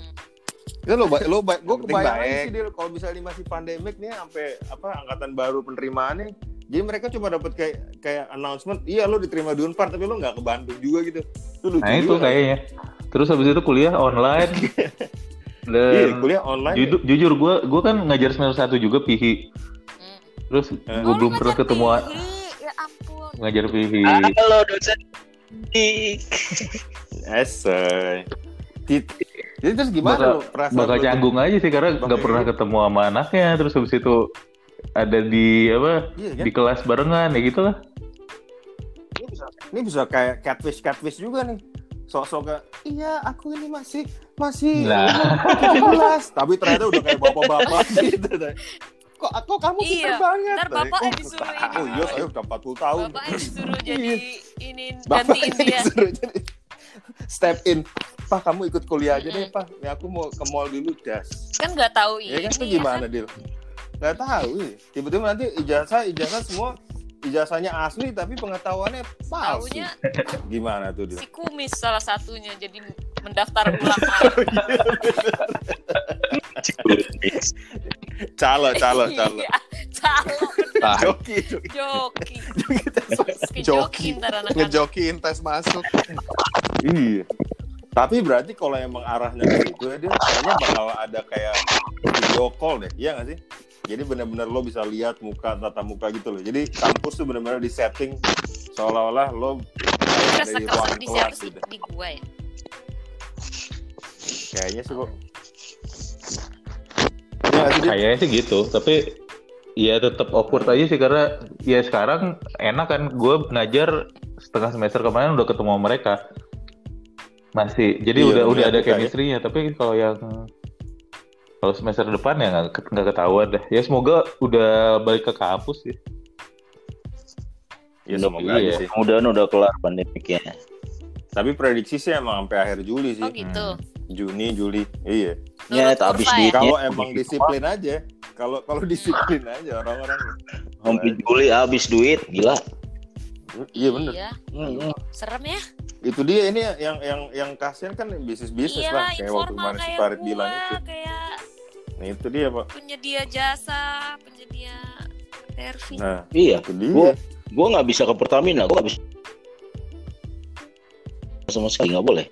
Ya lo baik, lo baik, Gue kebayang sih Dil, kalau misalnya masih pandemik nih sampai apa angkatan baru penerimaannya jadi mereka cuma dapat kayak kayak announcement iya lo diterima di Unpar tapi lo nggak ke Bandung juga gitu itu lucu Nah itu juga. kayaknya. Terus habis itu kuliah online. [LAUGHS] iya Dan kuliah online jujur, jujur gue gue kan ngajar semester satu juga pihi. Hmm. Terus Eh. gue Oh, lu belum pernah ketemu. Ya ampun. ngajar pihi. Halo dosen. Esai. Jadi terus gimana Bakal- lo perasaan bakal canggung aja sih karena nggak pernah ketemu sama anaknya terus habis itu ada di apa Iya kan? di kelas barengan ya gitu lah Ini bisa, ini bisa kayak catfish catfish juga nih. Sok-sok kayak, iya aku ini masih masih Nah. umur 17. tapi ternyata udah kayak bapak-bapak [LAUGHS] gitu. deh. Kok kok kamu Iya, pinter banget. ntar Tadi, bapaknya oh, disuruh ini. Oh iya, saya udah 40 tahun. Bapaknya disuruh [LAUGHS] jadi ini gantiin dia. disuruh jadi step in. Pak, kamu ikut kuliah aja deh, Pak. Ya aku mau ke mall dulu, das. Kan nggak tahu Ya ini. kan itu gimana, Dil? Gak tahu. iya. Tiba-tiba nanti ijazah, ijazah semua ijazahnya asli tapi pengetahuannya palsu. Taunya [LAUGHS] Gimana tuh, Dil? si kumis salah satunya jadi mendaftar ulang. Calo, [LAUGHS] calo, calo. Iya, calo. Ah, Joki, joki. Joki. Joki. Ngejokiin tes masuk. Iya. Tapi berarti kalau emang arahnya ke situ ya, dia kayaknya bakal ada kayak video call deh, iya nggak sih? Jadi benar-benar lo bisa lihat muka tatap muka gitu loh. Jadi kampus tuh benar-benar di setting seolah-olah lo Udah ada di sekelas ruang di kelas siapa sih gitu. di gua ya? Kayaknya sih kok. Iya Dit? kayaknya sih gitu tapi ya tetap awkward aja sih karena ya sekarang enak kan gue ngajar setengah semester kemarin udah ketemu sama mereka masih jadi Iya, udah udah ada muka ya. chemistry-nya tapi kalau yang kalau semester depan ya nggak nggak ketahuan deh ya semoga udah balik ke kampus sih Ya semoga Iya. aja sih. Mudah-mudahan udah kelar pandemiknya. Tapi prediksi sih emang sampai akhir Juli sih. Oh gitu. Juni, Juli. Iya. Ya, duit. ya? Kalau emang disiplin aja. Kalau kalau [LAUGHS] disiplin aja orang-orang. Sampai Juli habis duit, gila. Iya bener. Iya. Hmm. Serem ya? Itu dia ini yang yang yang kasihan kan bisnis bisnis iya lah kayak waktu kemarin si Farid bilang itu. kayak Nah itu dia pak. penyedia jasa, penyedia servis. Nah Iya, itu dia. Gua- gua nggak bisa ke Pertamina, gua nggak bisa sama sekali nggak boleh.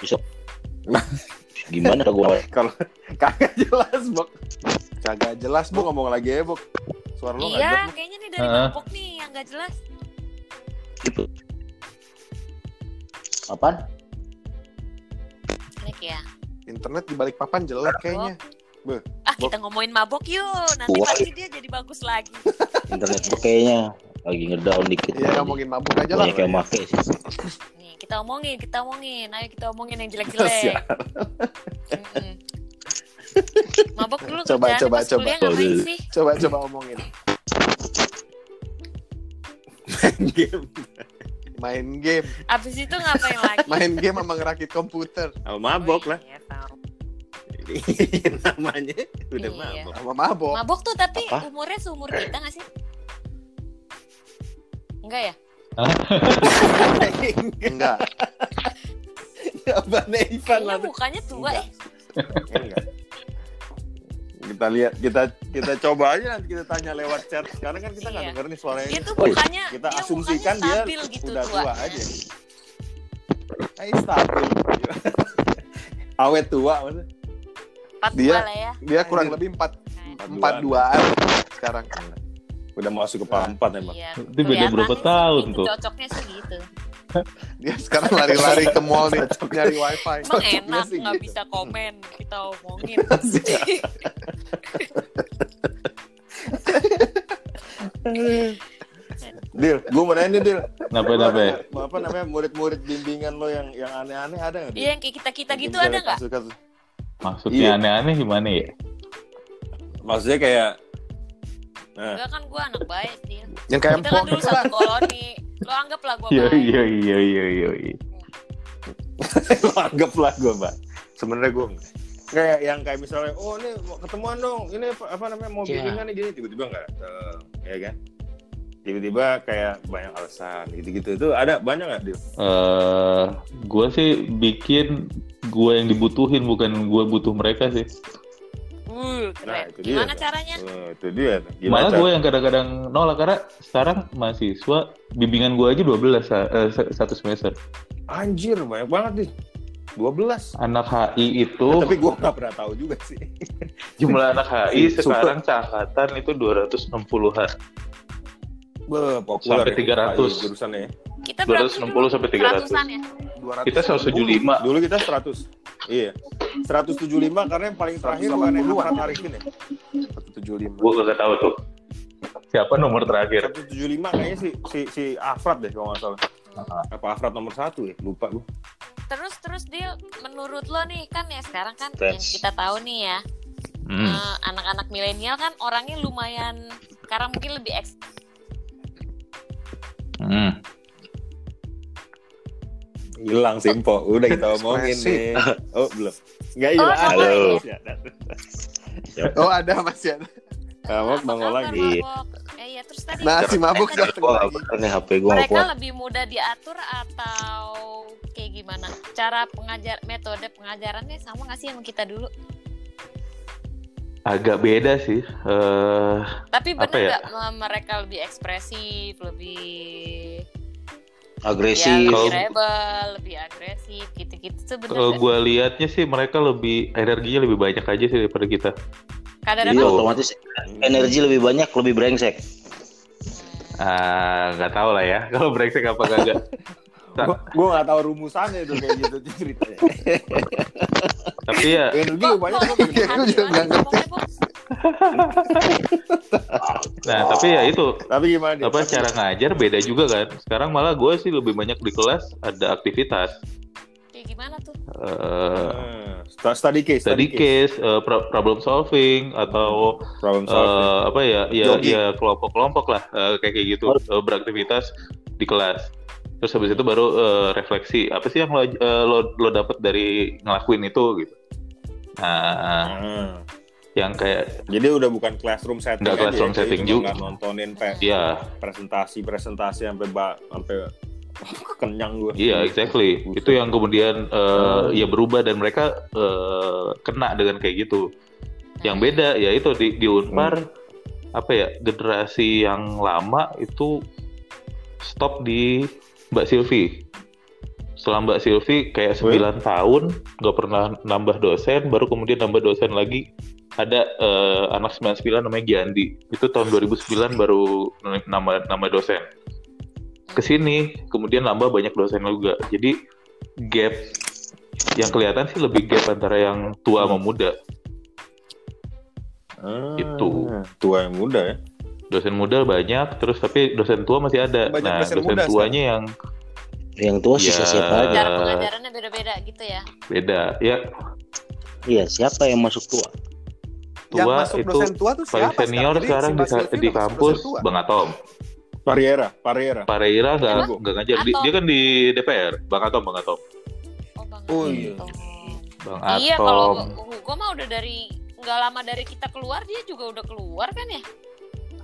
Bisa. [LAUGHS] Gimana gua? Kalau kagak jelas bok. Kagak jelas, Bu Bu. ngomong lagi ya bok. Suara lo nggak iya, jelas. Bok. kayaknya nih dari Heeh. mabok nih yang gak jelas. Gitu. Apaan? Ya. Internet di balik papan jelek kayaknya. Ah, kita ngomongin mabok yuk. Nanti Wah. pasti dia jadi bagus lagi. Internet kayaknya lagi ngedown dikit. Iya, ngomongin mabuk aja lah. Banyak yang make sih. Nih, kita omongin, kita omongin. Ayo kita omongin yang jelek-jelek. [LAUGHS] Mm-mm. Mabok dulu Coba, coba, pas coba. sih? Coba coba omongin. Game. Main game, Abis itu ngapain lagi? main game sama ngerakit komputer Oh, mabok lah. Iya, tahu. [LAUGHS] Namanya udah Iya. mabok. sama mabok. Mabok tuh tapi Apa? umurnya seumur kita gak sih? Enggak ya? [LAUGHS] Enggak. Jawabannya Ivan lah. Mukanya tua Enggak. ya. Enggak. kita lihat kita kita coba aja nanti kita tanya lewat chat. Sekarang kan kita nggak Iya. denger nih suaranya. Dia tuh mukanya kita dia asumsikan mukanya dia gitu udah tua. tua aja. Eh stabil. [LAUGHS] Awet tua maksudnya. Empat Dia- dua lah ya. Dia kurang Anjir. lebih empat Empat empat duaan. duaan sekarang. Udah masuk ke empat empat emang. Iya. Itu beda berapa tahun tuh? Cocoknya sih gitu. [LAUGHS] Dia sekarang lari-lari ke mall nih nyari wifi. Emang Cocoknya enak nggak gitu. bisa komen kita omongin. [LAUGHS] [LAUGHS] Dil, gue mau nanya nih, Dil. Kenapa, Lu kenapa? ada nggak, Apa namanya murid-murid bimbingan lo yang yang aneh-aneh ada nggak? Iya yang kayak kita kita gitu ada nggak? Maksudnya Iya. aneh-aneh gimana ya? Maksudnya kayak Nah, Enggak kan gue anak baik sih. Yang kayak Kita kan dulu lah. satu koloni. Lo anggaplah gue Iya baik. iya iya iya iya. iya. lo anggaplah gue, Mbak. Sebenarnya gue kayak yang kayak misalnya, oh ini ketemuan dong, ini apa, apa namanya mau Iya. bimbingan nih gini, tiba-tiba nggak datang, ya kan? Tiba-tiba kayak banyak alasan gitu-gitu itu ada banyak nggak Dil? Eh, gue sih bikin gue yang dibutuhin bukan gue butuh mereka sih. Wuh, Nah, keren. itu dia. Gimana caranya? Oh, itu dia. Gimana Malah gue yang kadang-kadang nolak karena sekarang mahasiswa bimbingan gue aja 12 sa- eh, satu semester. Anjir, banyak banget nih. 12. Anak HI itu Eh, tapi gue nggak pernah tahu juga sih. [LAUGHS] jumlah anak HI sekarang seangkatan itu 260-an. Be, populer Sampai ya, 300. Pak, jurusannya ya. Kita berapa 260 sampai 300. Ratusan ya? 200. Kita 175. Dulu kita 100. Iya. 175 karena yang paling terakhir bukan yang 180-an. Afrat Arifin ya. 175. Gue gak tahu tuh. Siapa nomor terakhir? 175 kayaknya si si si Afrat deh kalau nggak salah. Apa Afrat nomor satu ya? Lupa gue. Terus terus dia menurut lo nih kan ya sekarang kan yang Fans. kita tahu nih ya Hmm. eh, anak-anak milenial kan orangnya lumayan sekarang mungkin lebih eks Hmm. Hilang Simpo. Udah kita omongin nih. Oh, belum. Enggak Oh, hilang. Halo. Ya, [LAUGHS] Oh ada masih ada. Kamu apa nongol lagi. Mabok? Eh, iya terus tadi Nah si mabuk datang Gua nggak lagi. HP gue nggak mereka kuat. lebih mudah diatur atau kayak gimana? Cara pengajar metode pengajarannya sama nggak sih sama kita dulu? Agak beda sih. Eh, Tapi Apa bener ya? nggak m- mereka lebih ekspresif, lebih Agresif. ya, lebih Kalau- rebel, lebih agresif, gitu-gitu bener kalau gue liatnya sih mereka lebih energinya lebih banyak aja sih daripada kita. Jadi apa? otomatis energi lebih banyak, lebih brengsek. Ah, nggak tahu lah ya. [LAUGHS] Kalau brengsek apa kagak. Gue gue nggak tahu rumusannya itu kayak gitu ceritanya. [LAUGHS] Tapi ya Energi banyak juga nggak ngerti. Nah, tapi ya itu Tapi gimana dia? apa cara ngajar beda juga kan. Sekarang malah gue sih lebih banyak di kelas ada aktivitas, Kayak gimana tuh? eh, Hmm, study case, study case, eh, pro- problem solving atau problem solving. eh, apa ya, ya, Jogging. ya kelompok-kelompok lah eh, kayak kayak gitu eh, beraktivitas di kelas. Terus habis itu baru eh, refleksi apa sih yang lo eh, lo, lo dapet dari ngelakuin itu gitu. Nah, Hmm. yang kayak Jadi udah bukan classroom setting Nggak aja classroom ya? Setting juga. nontonin pe- ya presentasi-presentasi sampai ba- sampai [LAUGHS] kenyang gue. Iya, exactly. Itu yang kemudian eh, ya berubah dan mereka eh, kena dengan kayak gitu. Yang beda ya itu di, di Unpar apa ya generasi yang lama itu stop di Mbak Silvi. Setelah Mbak Silvi kayak 9 tahun nggak pernah nambah dosen, baru kemudian nambah dosen lagi ada eh, anak 99 namanya Giandi. Itu tahun 2009 baru nambah nambah dosen ke sini kemudian nambah banyak dosen juga jadi gap yang kelihatan sih lebih gap antara yang tua sama muda Ah, Itu. tua yang muda ya. Dosen muda banyak terus tapi dosen tua masih ada Banyak nah dosen dosen muda tuanya yang Yang tua sisa Ya. siapa aja. Cara pengajarannya beda-beda gitu ya. beda ya Iya, siapa yang masuk tua? Yang tua masuk itu dosen tua tuh paling siapa senior Jadi sekarang si di, di kampus. Bang Atom Pariera, Pariera. Pareira nggak nggak ngajar Di- Atom? dia kan di DPR Bang Atom Bang Atom Oh, Bang. Oh, iya. Bang Iya, kalau Atom Hugo mah udah dari nggak lama dari kita keluar dia juga udah keluar kan ya?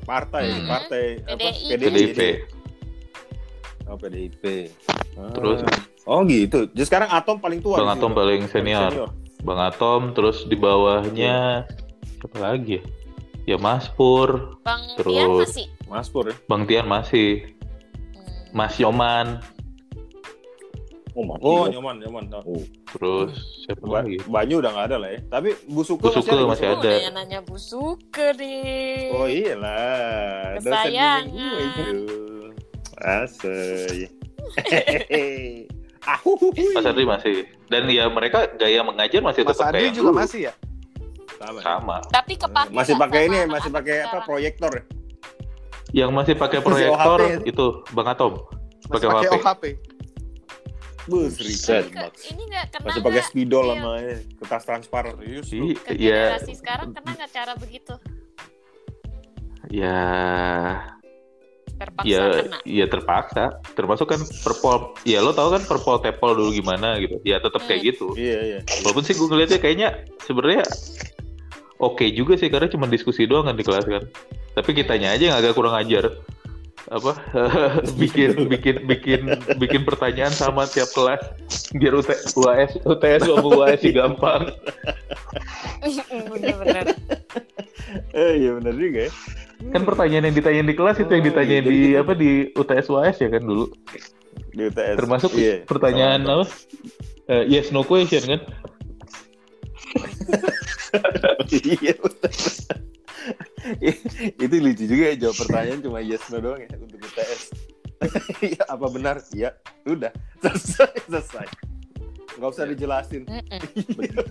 Partai, Hmm. partai apa? PDI. PDIP Oh, PDIP. Ah. Terus? Oh gitu. Jadi sekarang Atom paling tua. Bang Atom paling senior Bang Atom terus di bawahnya siapa lagi ya ya Mas Pur Bang Terus- Tian masih. Mas Pur ya. Bang Tian masih Hmm. Mas Yoman Oh, mati. Oh, loh. nyaman, nyaman. Oh, terus siapa Ba- lagi Banyu udah nggak ada lah ya. Tapi Busuke, Bu Suke masih Oh, ada. nanya-nanya busuke nih. Oh iyalah. Kesayangan. [LAUGHS] Ahuhuhui. Mas Adri masih dan ya mereka gaya mengajar masih Mas tetap Adi kayak juga dulu. masih ya? Sama. ya? sama Tapi kepake Masih nggak pakai ini, masih pakai apa sekarang? proyektor ya? yang masih pakai Masih proyektor itu Bang Atom Masih Pakai pakai OHP. OHP. Bus, Buset. Ini ke- Ini nggak kena Masih pakai spidol Iya. sama kertas transparan. Serius lu. I- Ke ya generasi sekarang kena nggak cara begitu? ya Terpaksa ya kena. ya terpaksa termasuk kan perpol ya lo tau kan perpol tepol dulu gimana gitu ya tetap kayak Hmm. gitu Iya, iya. walaupun sih gue ngeliatnya kayaknya sebenarnya oke juga sih karena cuma diskusi doang kan di kelas kan tapi kitanya aja yang agak kurang ajar apa [LAUGHS] bikin bikin bikin bikin pertanyaan sama tiap kelas biar UT, UAS UTS sama UAS gampang Bener-bener. Eh, iya benar juga ya. kan pertanyaan yang ditanyain di kelas itu yang ditanyain iya, di gitu. apa di UTS UAS ya kan dulu Di UTS. termasuk Iya. pertanyaan apa Eh, yes no question kan [LAUGHS] Iya, betul. [LAUGHS] itu lucu juga ya jawab pertanyaan cuma yes no doang ya untuk UTS. [LAUGHS] Iya, apa benar? Iya, udah [LAUGHS] selesai selesai. Nggak usah dijelasin. Mm-mm.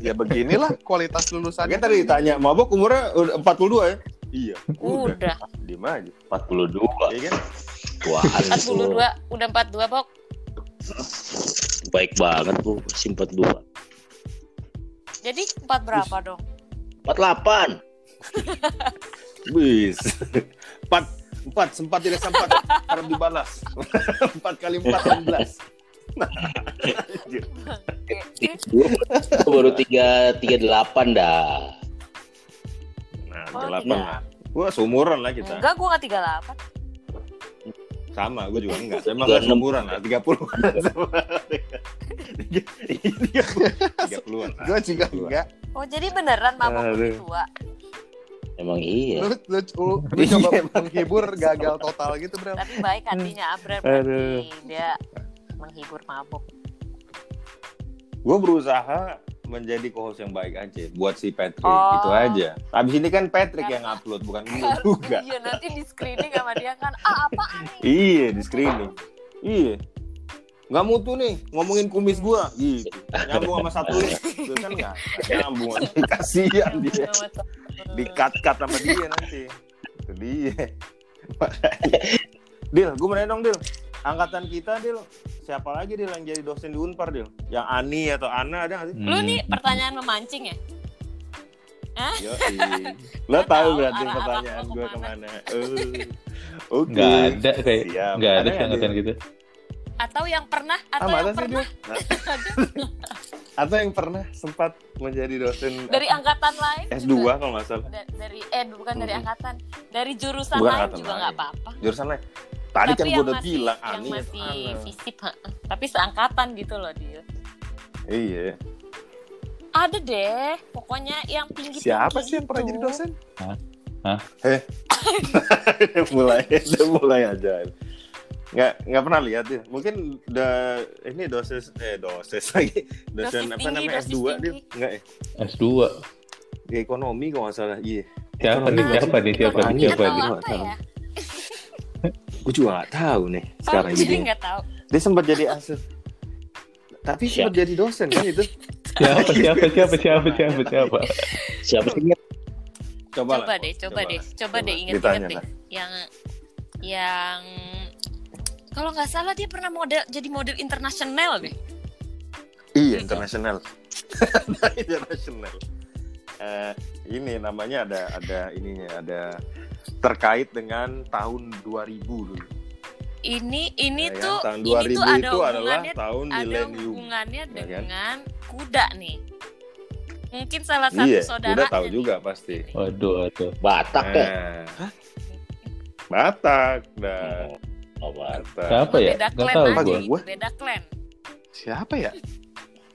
Ya beginilah kualitas lulusan. Makanya tadi ditanya, mabok umurnya udah 42 ya? Iya, udah. Udah. Diem aja. 42. Iya kan? Tuh. 42, udah 42, Bok. Baik banget bu, masih 42. Jadi empat berapa dong? 48. [LAUGHS] Bis. Empat, empat sempat tidak sempat harap dibalas. [LAUGHS] Empat kali empat enam belas. Baru 3 38 dah. Nah, Oh, delapan tiga. lah. Gua seumuran lah kita. Enggak, gue nggak 38. Sama, gue juga enggak. Saya emang nggak seumuran lah, 30 [LAUGHS] Tiga puluhan lah. Gue juga enggak. Oh, jadi beneran mabok lebih tua? Emang iya. Lu, lu, lu, [LAUGHS] lu Iya, coba emang. menghibur gagal total gitu, Bro. Tapi baik hatinya Abrar Aduh. berarti. Dia menghibur mabok. Gue berusaha menjadi co-host yang baik aja buat si Patrick Oh. itu aja. Abis ini kan Patrick Karena- yang upload bukan [LAUGHS] gue juga. Iya, nanti di screening sama dia kan, ah apaan nih? Iya di screening. Iya. Nggak mutu nih ngomongin kumis gua gitu. [LAUGHS] Nyambung sama satu itu kan nggak nggak nyambung. Kasihan dia. Di cut cut sama dia [LAUGHS] nanti. Itu dia. [LAUGHS] Dil, gue mau nanya dong Dil. Angkatan kita Dil, siapa lagi Dil yang jadi dosen di Unpar Dil? Yang Ani atau Ana ada nggak sih? Lu Hmm. nih pertanyaan memancing ya? Yo, [LAUGHS] Lo tahu berarti arah-arah pertanyaan gue ke mana. ke mana? Eh, Oke. nggak ada kayak Siap. nggak ada Ada angkatan gitu Atau yang pernah, Ah, atau mana yang sih pernah? Atau yang pernah sempat menjadi dosen dari angkatan lain S2 juga. kalau nggak salah. Da- dari eh bukan dari Mhm. angkatan, dari jurusan Bukan lain juga nggak apa-apa. Jurusan lain. Tadi kan Tapi gue yang udah masih- bilang yang Ani atau masih tapi seangkatan gitu loh dia. Iya. Ada deh, pokoknya yang tinggi Siapa sih yang pernah jadi dosen? Udah [LAUGHS] mulai, udah [LAUGHS] mulai aja. Nggak nggak pernah lihat ya. Mungkin udah ini dosis eh dosis [LAUGHS] lagi dosen Dosis apa tinggi, namanya dosis S2 dia enggak ya? S2 Di ekonomi kalau nggak salah. Iya. siapa nih siapa nih siapa nih siapa nih Nggak ya? Gue juga nggak tahu nih sekarang oh, jadi. jadi nggak tahu. Dia sempat jadi [LAUGHS] asal. Tapi sempat jadi dosen kan itu. siapa [LAUGHS] siapa siapa siapa siapa siapa Siapa sih? Coba, Coba, deh, coba, deh, coba, deh Ditanya inget-inget deh. Yang yang kalau nggak salah dia pernah model jadi model internasional deh. Iya, internasional. [LAUGHS] internasional. Eh, ini namanya ada ada ininya, ada terkait dengan tahun 2000 dulu. Ini ini Ya kan? tuh tahun ini 2000 tuh ada itu adalah hubungannya tahun ada milenium. hubungannya Ya kan? dengan kuda nih. Mungkin salah satu Iya, saudara. udah tahu juga pasti. waduh waduh Batak ya? Nah, Batak, dah. Oh, siapa ya Beda klan tahu gue gua. beda klan. Siapa ya?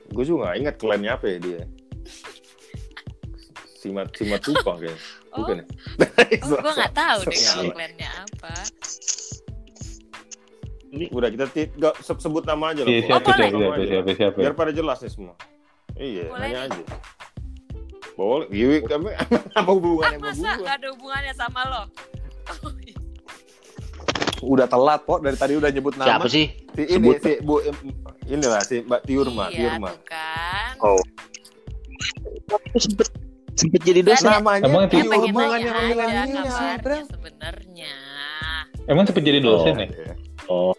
Gue juga gak ingat klannya apa ya dia. Simat Simat Tupa [LAUGHS] kayaknya. Oh, Bukan ya? oh [LAUGHS] gue nggak tahu deh So- kalau plannya apa. Udah kita nggak se- sebut nama aja lah. Iya, siapa, boleh. siapa, siapa, aja. siapa, siapa. Biar pada jelas nih semua. Iya, Boleh nanya nih. aja. Boleh. Iya, kami [LAUGHS] apa Ah, hubungannya sama masa gua? nggak ada hubungannya sama lo? Iya. Udah telat kok dari tadi udah nyebut nama. Siapa sih? Si ini Sebut. si Bu inilah si Mbak Tiurma, iya Tiurma. kan. Oh. Sempet sempet jadi dosen. Kan- Namanya Emang Dia Tiurma dia, kabarnya Bram. sebenarnya. Emang sempat jadi dosen Oh. ya? Iya. Oh,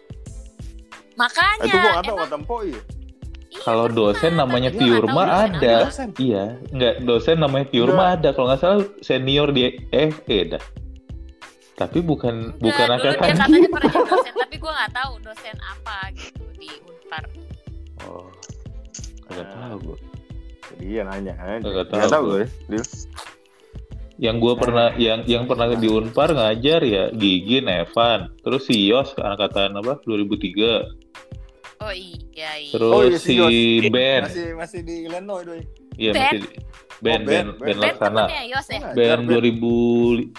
Makanya Itu gua nggak tahu emang kata Mpok iya. iya, Kalau dosen namanya Tiurma ada. Dosen. Iya, enggak dosen namanya Tiurma ada. Kalau nggak salah senior di eh eh dah. Tapi bukan bukan Enggak, dulu dia angkatan katanya pernah jadi dosen, tapi gue nggak tahu dosen apa gitu di Unpar. Oh. Enggak tahu gua. Jadi iya nanya aja. Nggak tahu Nggak tahu gue. Dil. Yang gua pernah yang yang pernah di Unpar ngajar ya Gigi, Evan, terus si Yos angkatan apa 2003, Oh iya iya. terus Oh, iya, si si Yos. Ben, Masih masih di Illinois doi. iya Ben? masih di- Ben, Oh, Ben, Ben, Ben. Ben Ben Laksana, temennya Yos ya? Ben Ben.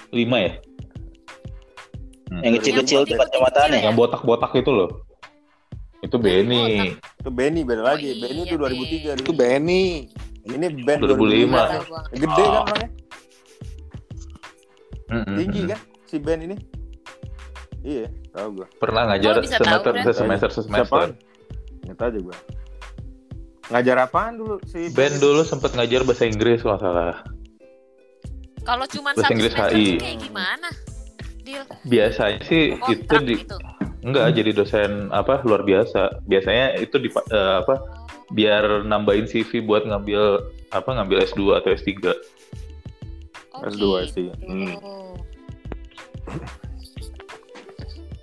2005 ya, yang kecil-kecil tuh kacamatanya. putih-putih yang botak-botak itu loh, itu Benny, Itu Benny beda lagi. Oh, Benny iya, itu 2003. Itu Benny. Ini Ben 2005. 2005. Nggak tahu gua. Gede kan Oh. orangnya? Mm-mm. Tinggi kan si Ben ini? Iya, tahu gua. pernah ngajar Oh, bisa tahu, semester semester semester. Nggak tahu aja gua. Ngajar apaan dulu si Ben dulu sempet ngajar bahasa Inggris kalau nggak salah. Kalau cuma Bahasa satu Inggris semester HI. kayak gimana? Deal Biasanya sih itu kontrak di gitu. enggak jadi dosen apa luar biasa. Biasanya itu di eh, apa biar nambahin CV buat ngambil apa ngambil S2 atau S3. Oh, S2 gitu. sih. Hmm.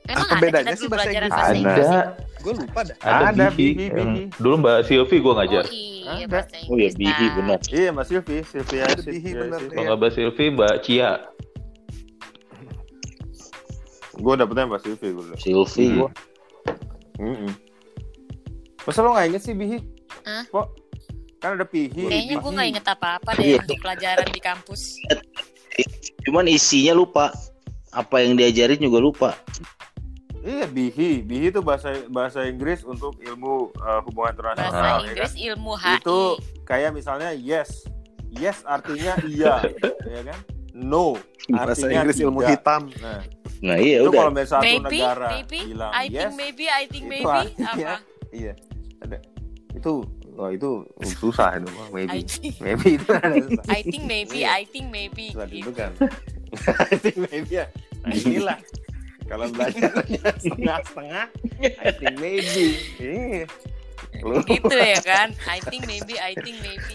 Emang Apa ada bedanya sih bahasa belajar Inggris? bahasa Ada. Inggris? ya? Gue lupa dah. Ada, Ada, Bihi. Bihi, Yang- Bihi. dulu Mbak Silvi gua ngajar. Oh iya, Ada. bahasa Oh ya Inggris. Bihi benar. Iya, Mas Silvi, Silvi Ada Asyid, Bihi, iya. Silvi. Kalau nggak Mbak Silvi, Mbak Cia. Gua dapetnya Mas Silvi gua dulu. Silvi Hmm. Mm-mm. Masa lo nggak inget sih Bihi? Hah? Kok? Kan ada Pihi. Kayaknya gue nggak inget apa-apa Iya. deh untuk pelajaran di kampus. Cuman isinya lupa. Apa yang diajarin juga lupa. Iya, Bihi. Bihi itu bahasa bahasa Inggris untuk ilmu uh, hubungan Bahasa internasional. ya kan? Inggris ilmu HI. Itu kayak misalnya yes. Yes artinya iya, [LAUGHS] ya kan? No Bahasa artinya Inggris ilmu tidak. hitam. Nah, Nah iya itu udah. kalau misalnya satu maybe, negara maybe, bilang I yes, think maybe, I think maybe, artinya- apa? iya. Ada. Itu oh itu susah itu maybe. think, Maybe itu ada susah. I think maybe, Iya. I think maybe. Susah itu kan. [LAUGHS] I think maybe ya. Nah, inilah kalau belajarnya setengah-setengah, I think maybe. Iya. Lu Gitu ya kan? I think maybe, I think maybe.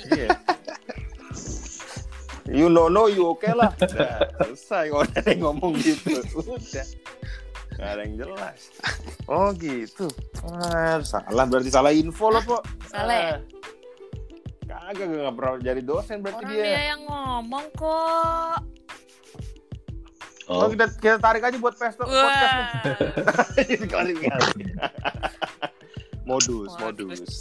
You know no you oke lah. Udah, selesai kalau ada yang ngomong gitu. Udah. Gak ada yang jelas. Oh gitu. Ah, salah berarti salah info loh, Pok. Salah ya? Ah, Kagak gak pernah jadi dosen berarti Orang dia. dia yang ngomong kok. Oh, Oh, kita, kita tarik aja buat podcast. [LAUGHS] Wah. Klarifikasi. modus, Modus. modus.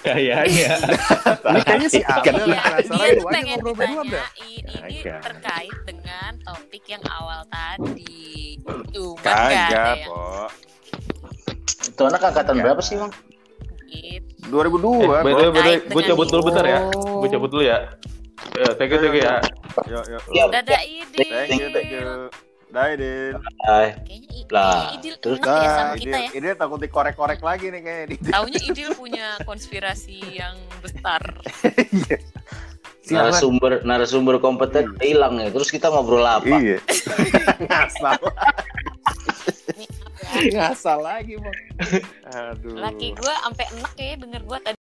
Kayaknya. [LAUGHS] Ini kayaknya si Abel Iya, dia tuh pengen ditanyain ini Kagak. terkait dengan topik yang awal tadi. Cuma nggak ada Kagak, Pok. itu anak angkatan berapa sih, Bang? gitu. 2002, Eh, way, Terkait gue cabut dulu bentar ya. Gue cabut dulu ya. Ya, thank you, thank you ya. Yuk, yuk. Iya. Dadah Idil. Thank you, thank you. Dah, Idil. Hai. Kayaknya Lah, Idil terus ya sama Dah, kita ya. Idil, Idil takut dikorek-korek lagi nih kayaknya. Idil. Taunya [LAUGHS] Idil punya konspirasi yang besar. Silakan. Narasumber narasumber kompeten hilang ya. Terus kita ngobrol apa? Iya. [LAUGHS] Ngasal. Ya? Ngasal lagi, Bang. [LAUGHS] Aduh. Laki gue sampai enak ya denger gue tadi.